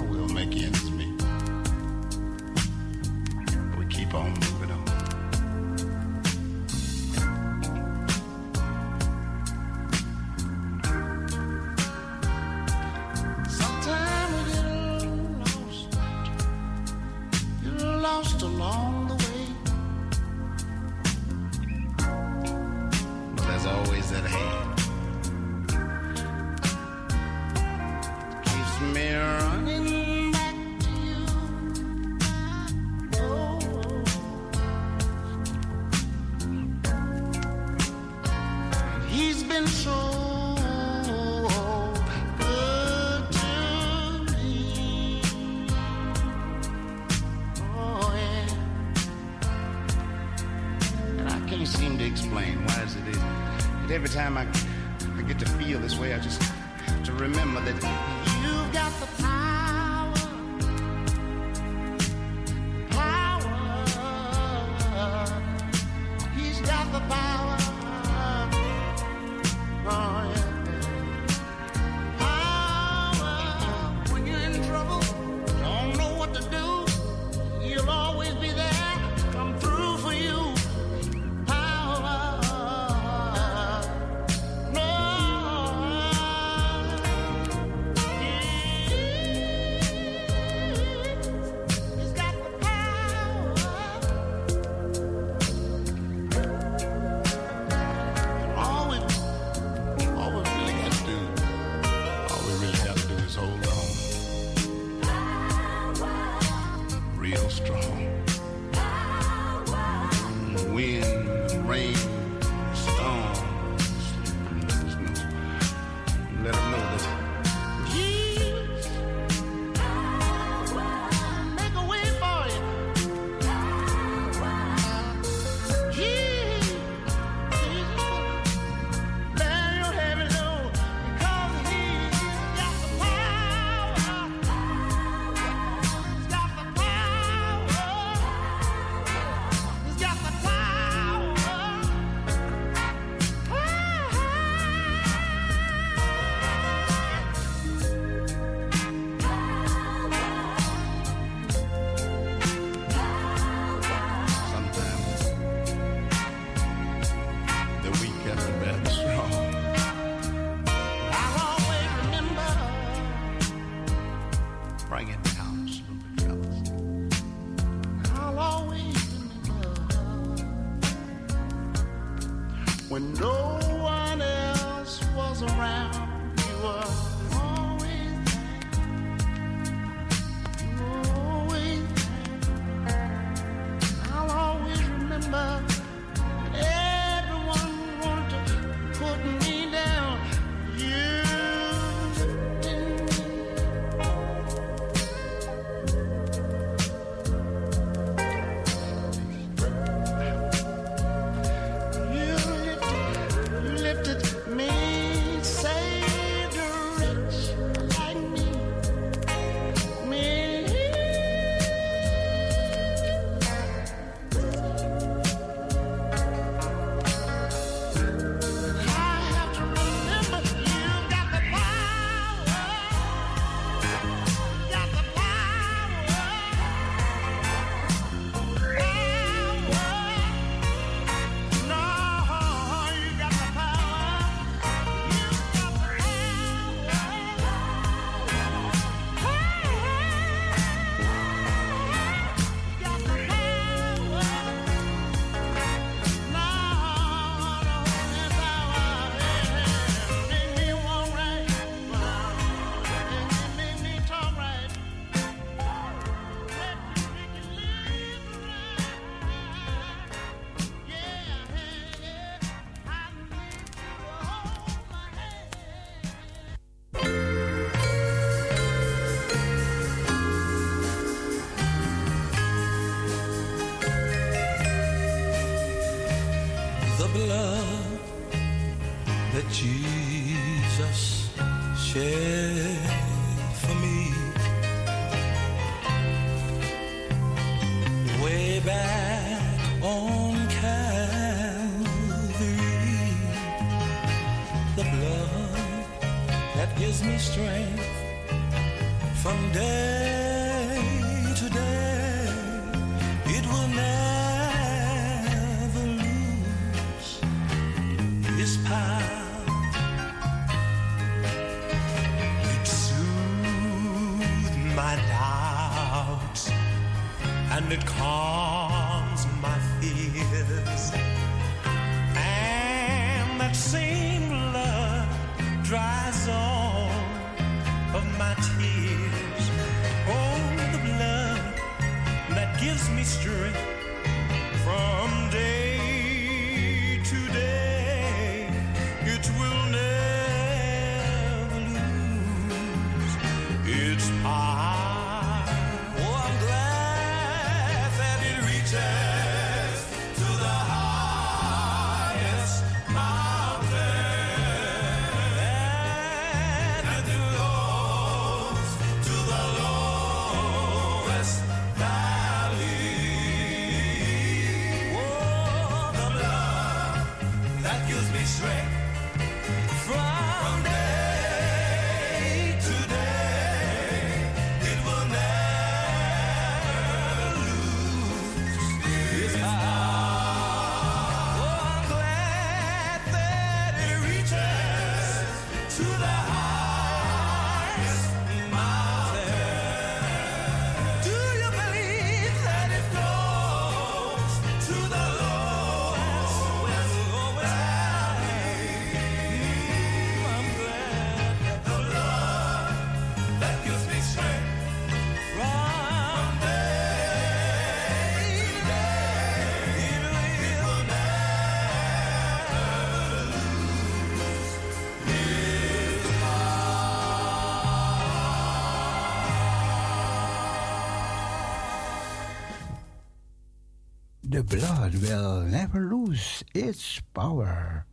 The blood will never lose its power.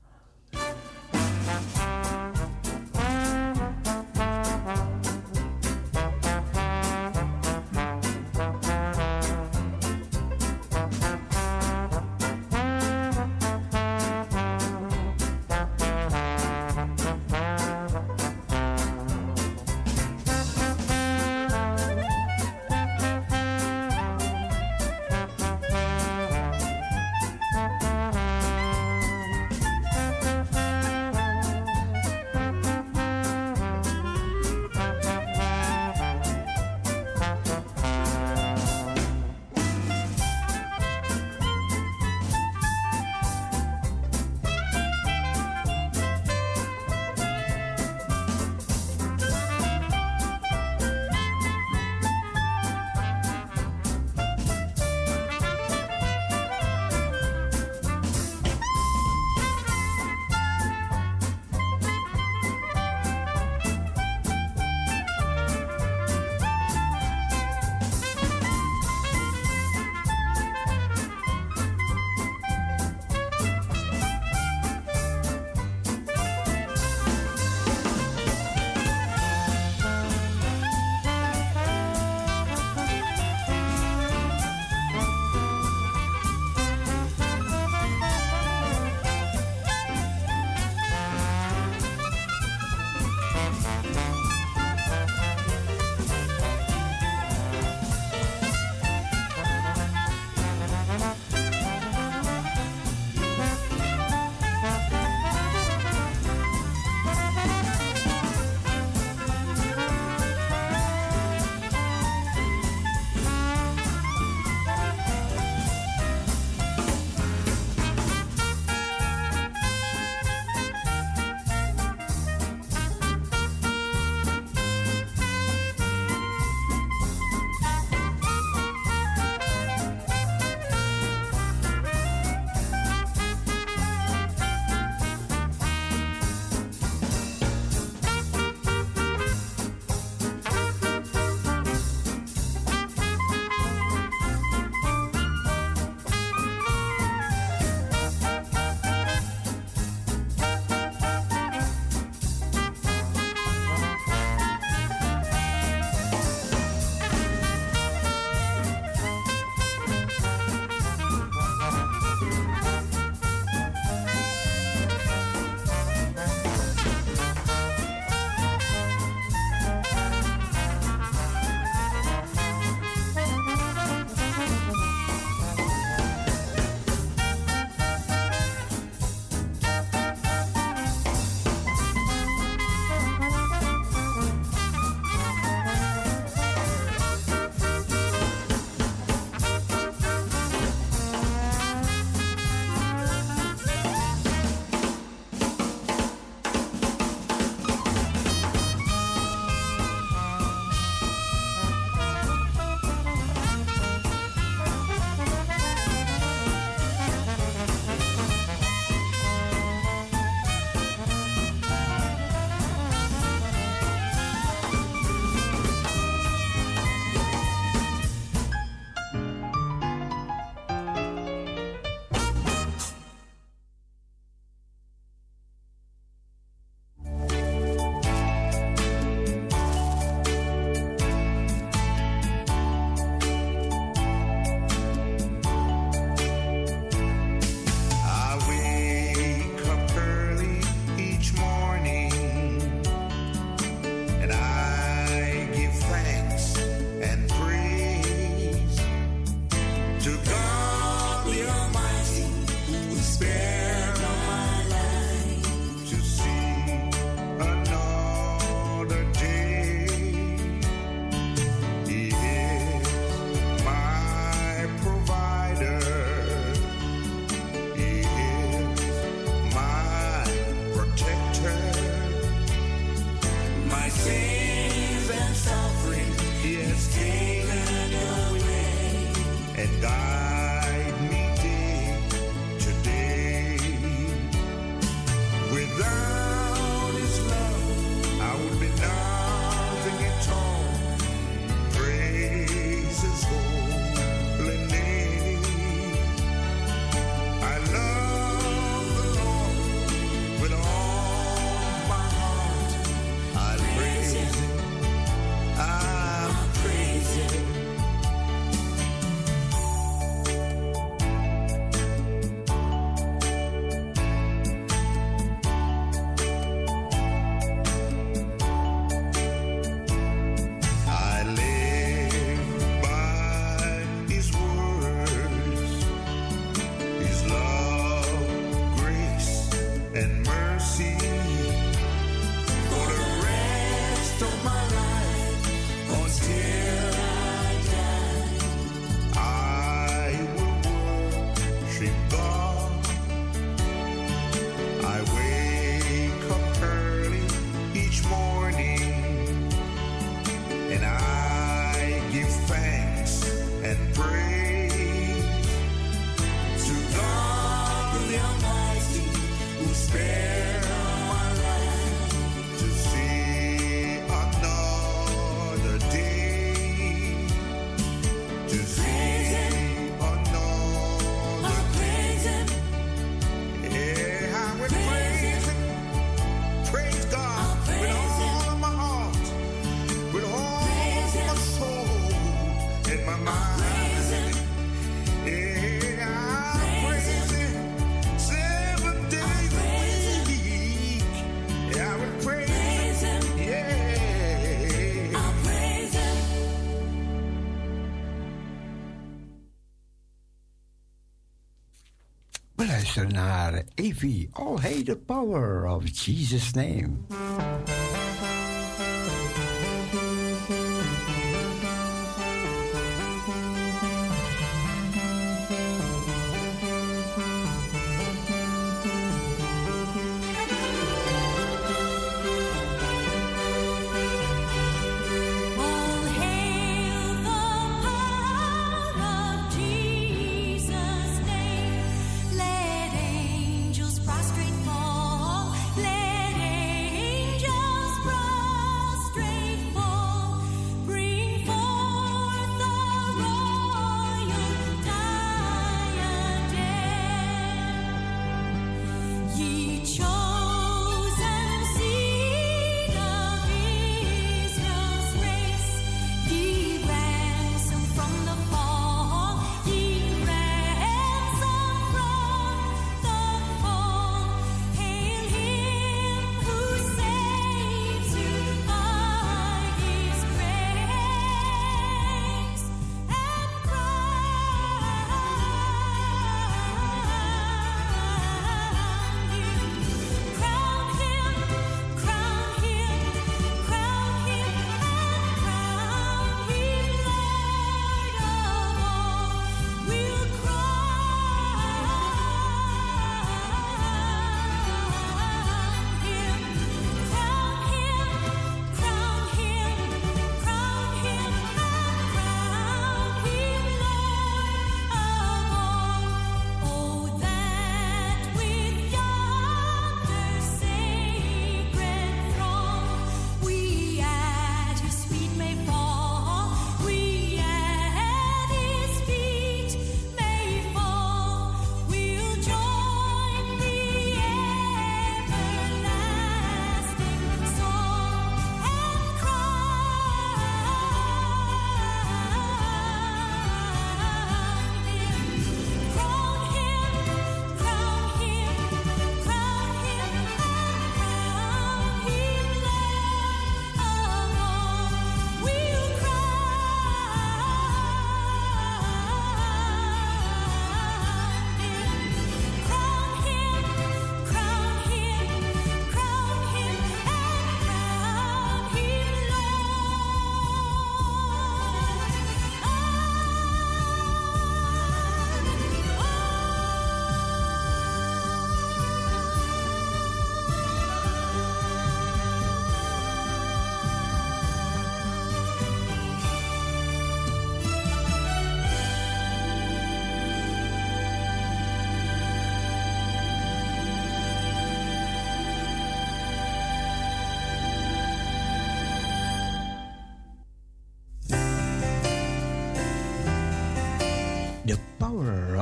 naar Evie. All Hey the Power of Jesus' Name.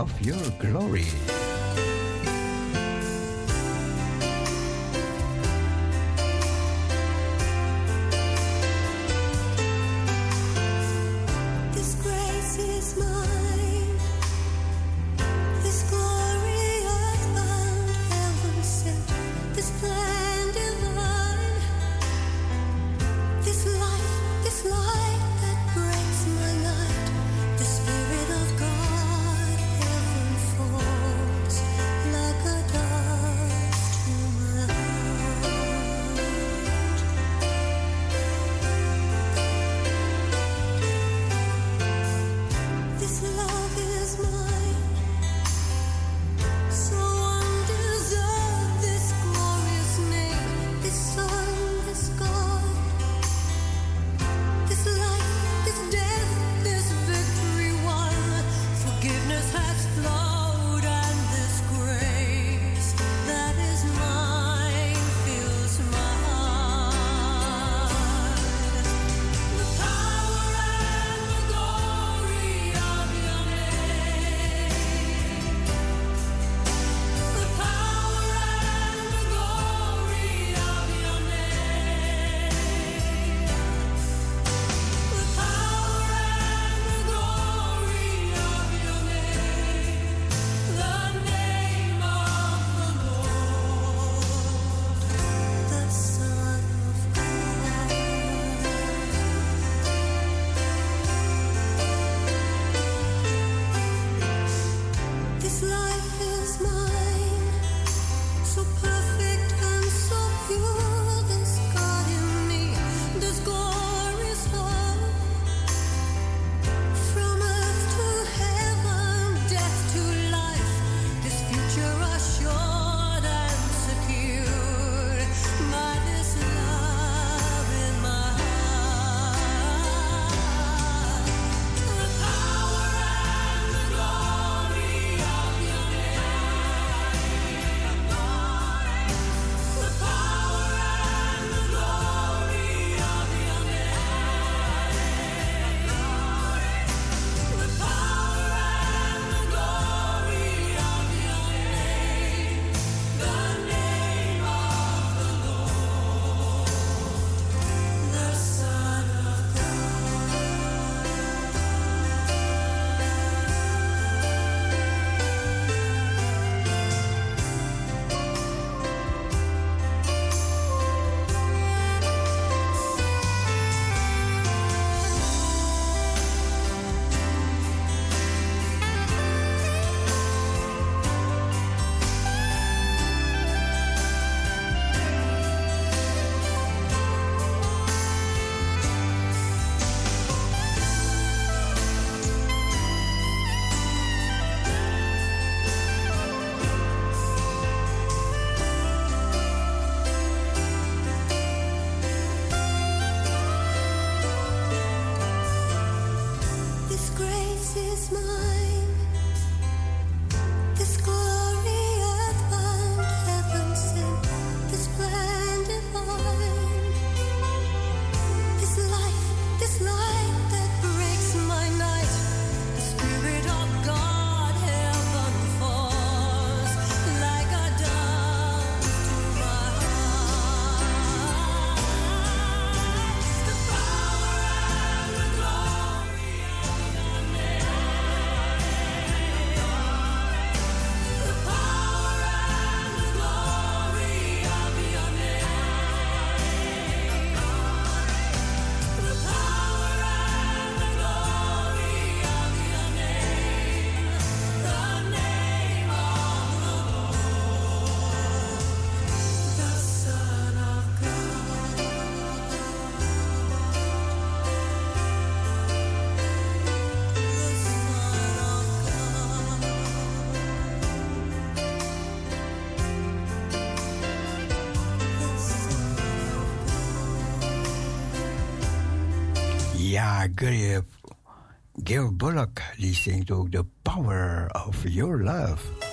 of your glory. Ja, Give Bullock die zingt ook The Power of Your Love.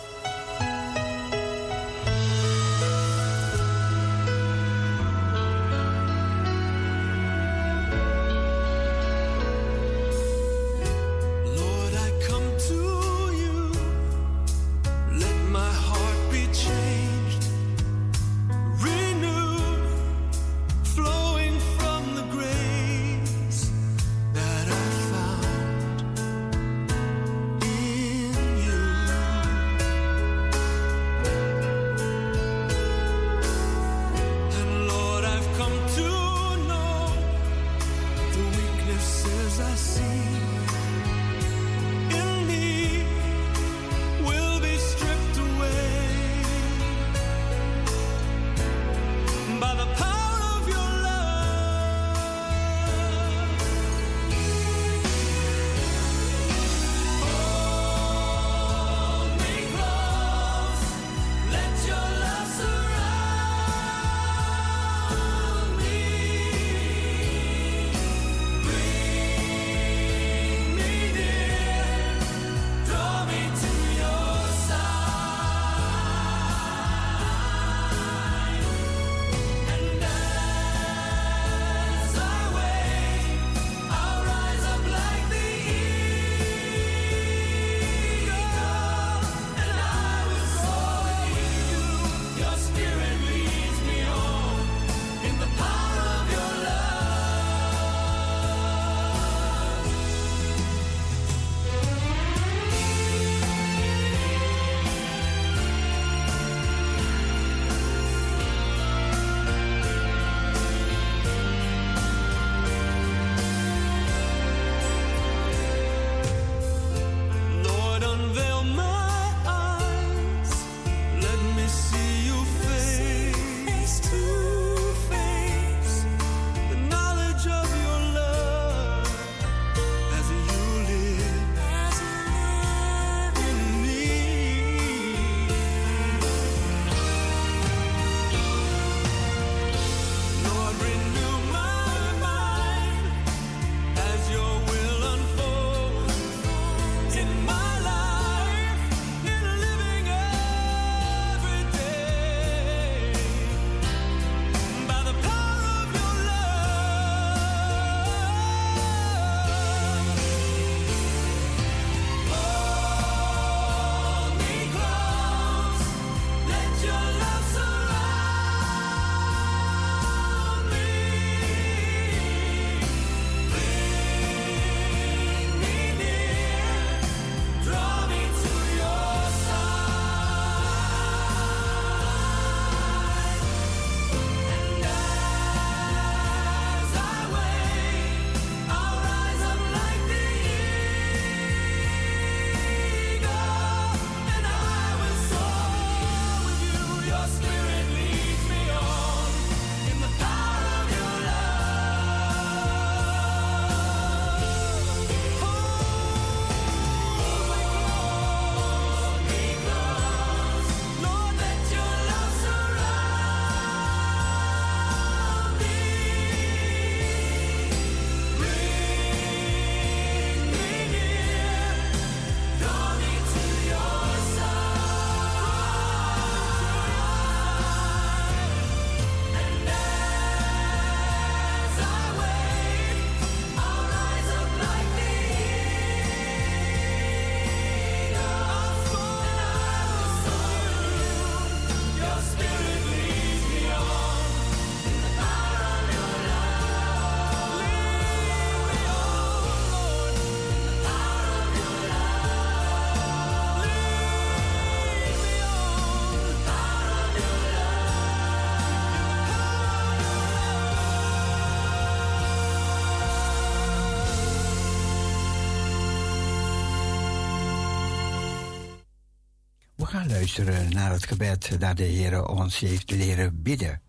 Luisteren naar het gebed dat de Heer ons heeft leren bidden.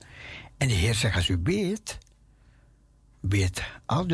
En de Heer zegt als u bidt, bid al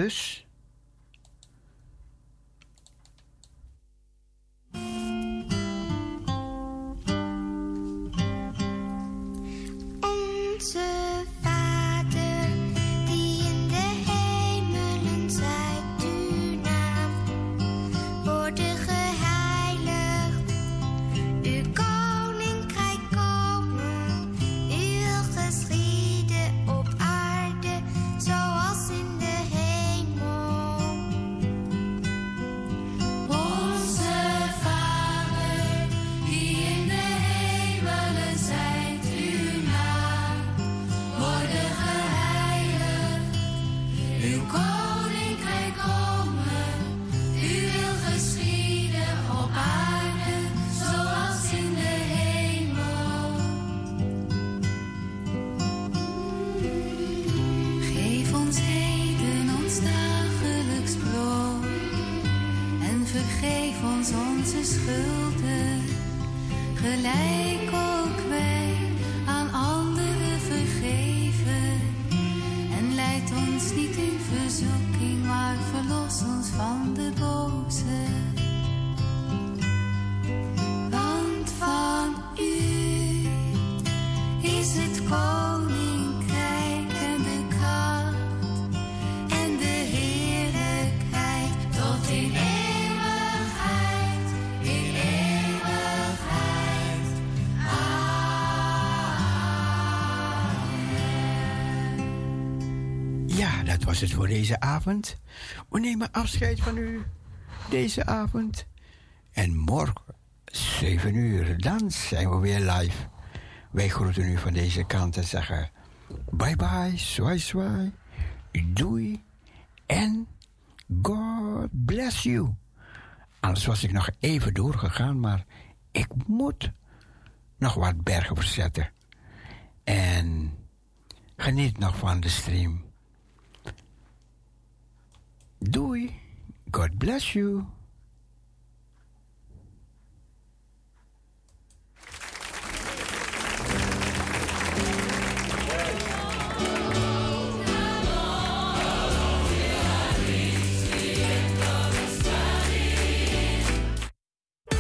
We nemen afscheid van u deze avond. En morgen, 7 uur, dan zijn we weer live. Wij groeten u van deze kant en zeggen... Bye bye, swai swai, doei en God bless you. Anders was ik nog even doorgegaan, maar ik moet nog wat bergen verzetten. En geniet nog van de stream. Doei. God bless you.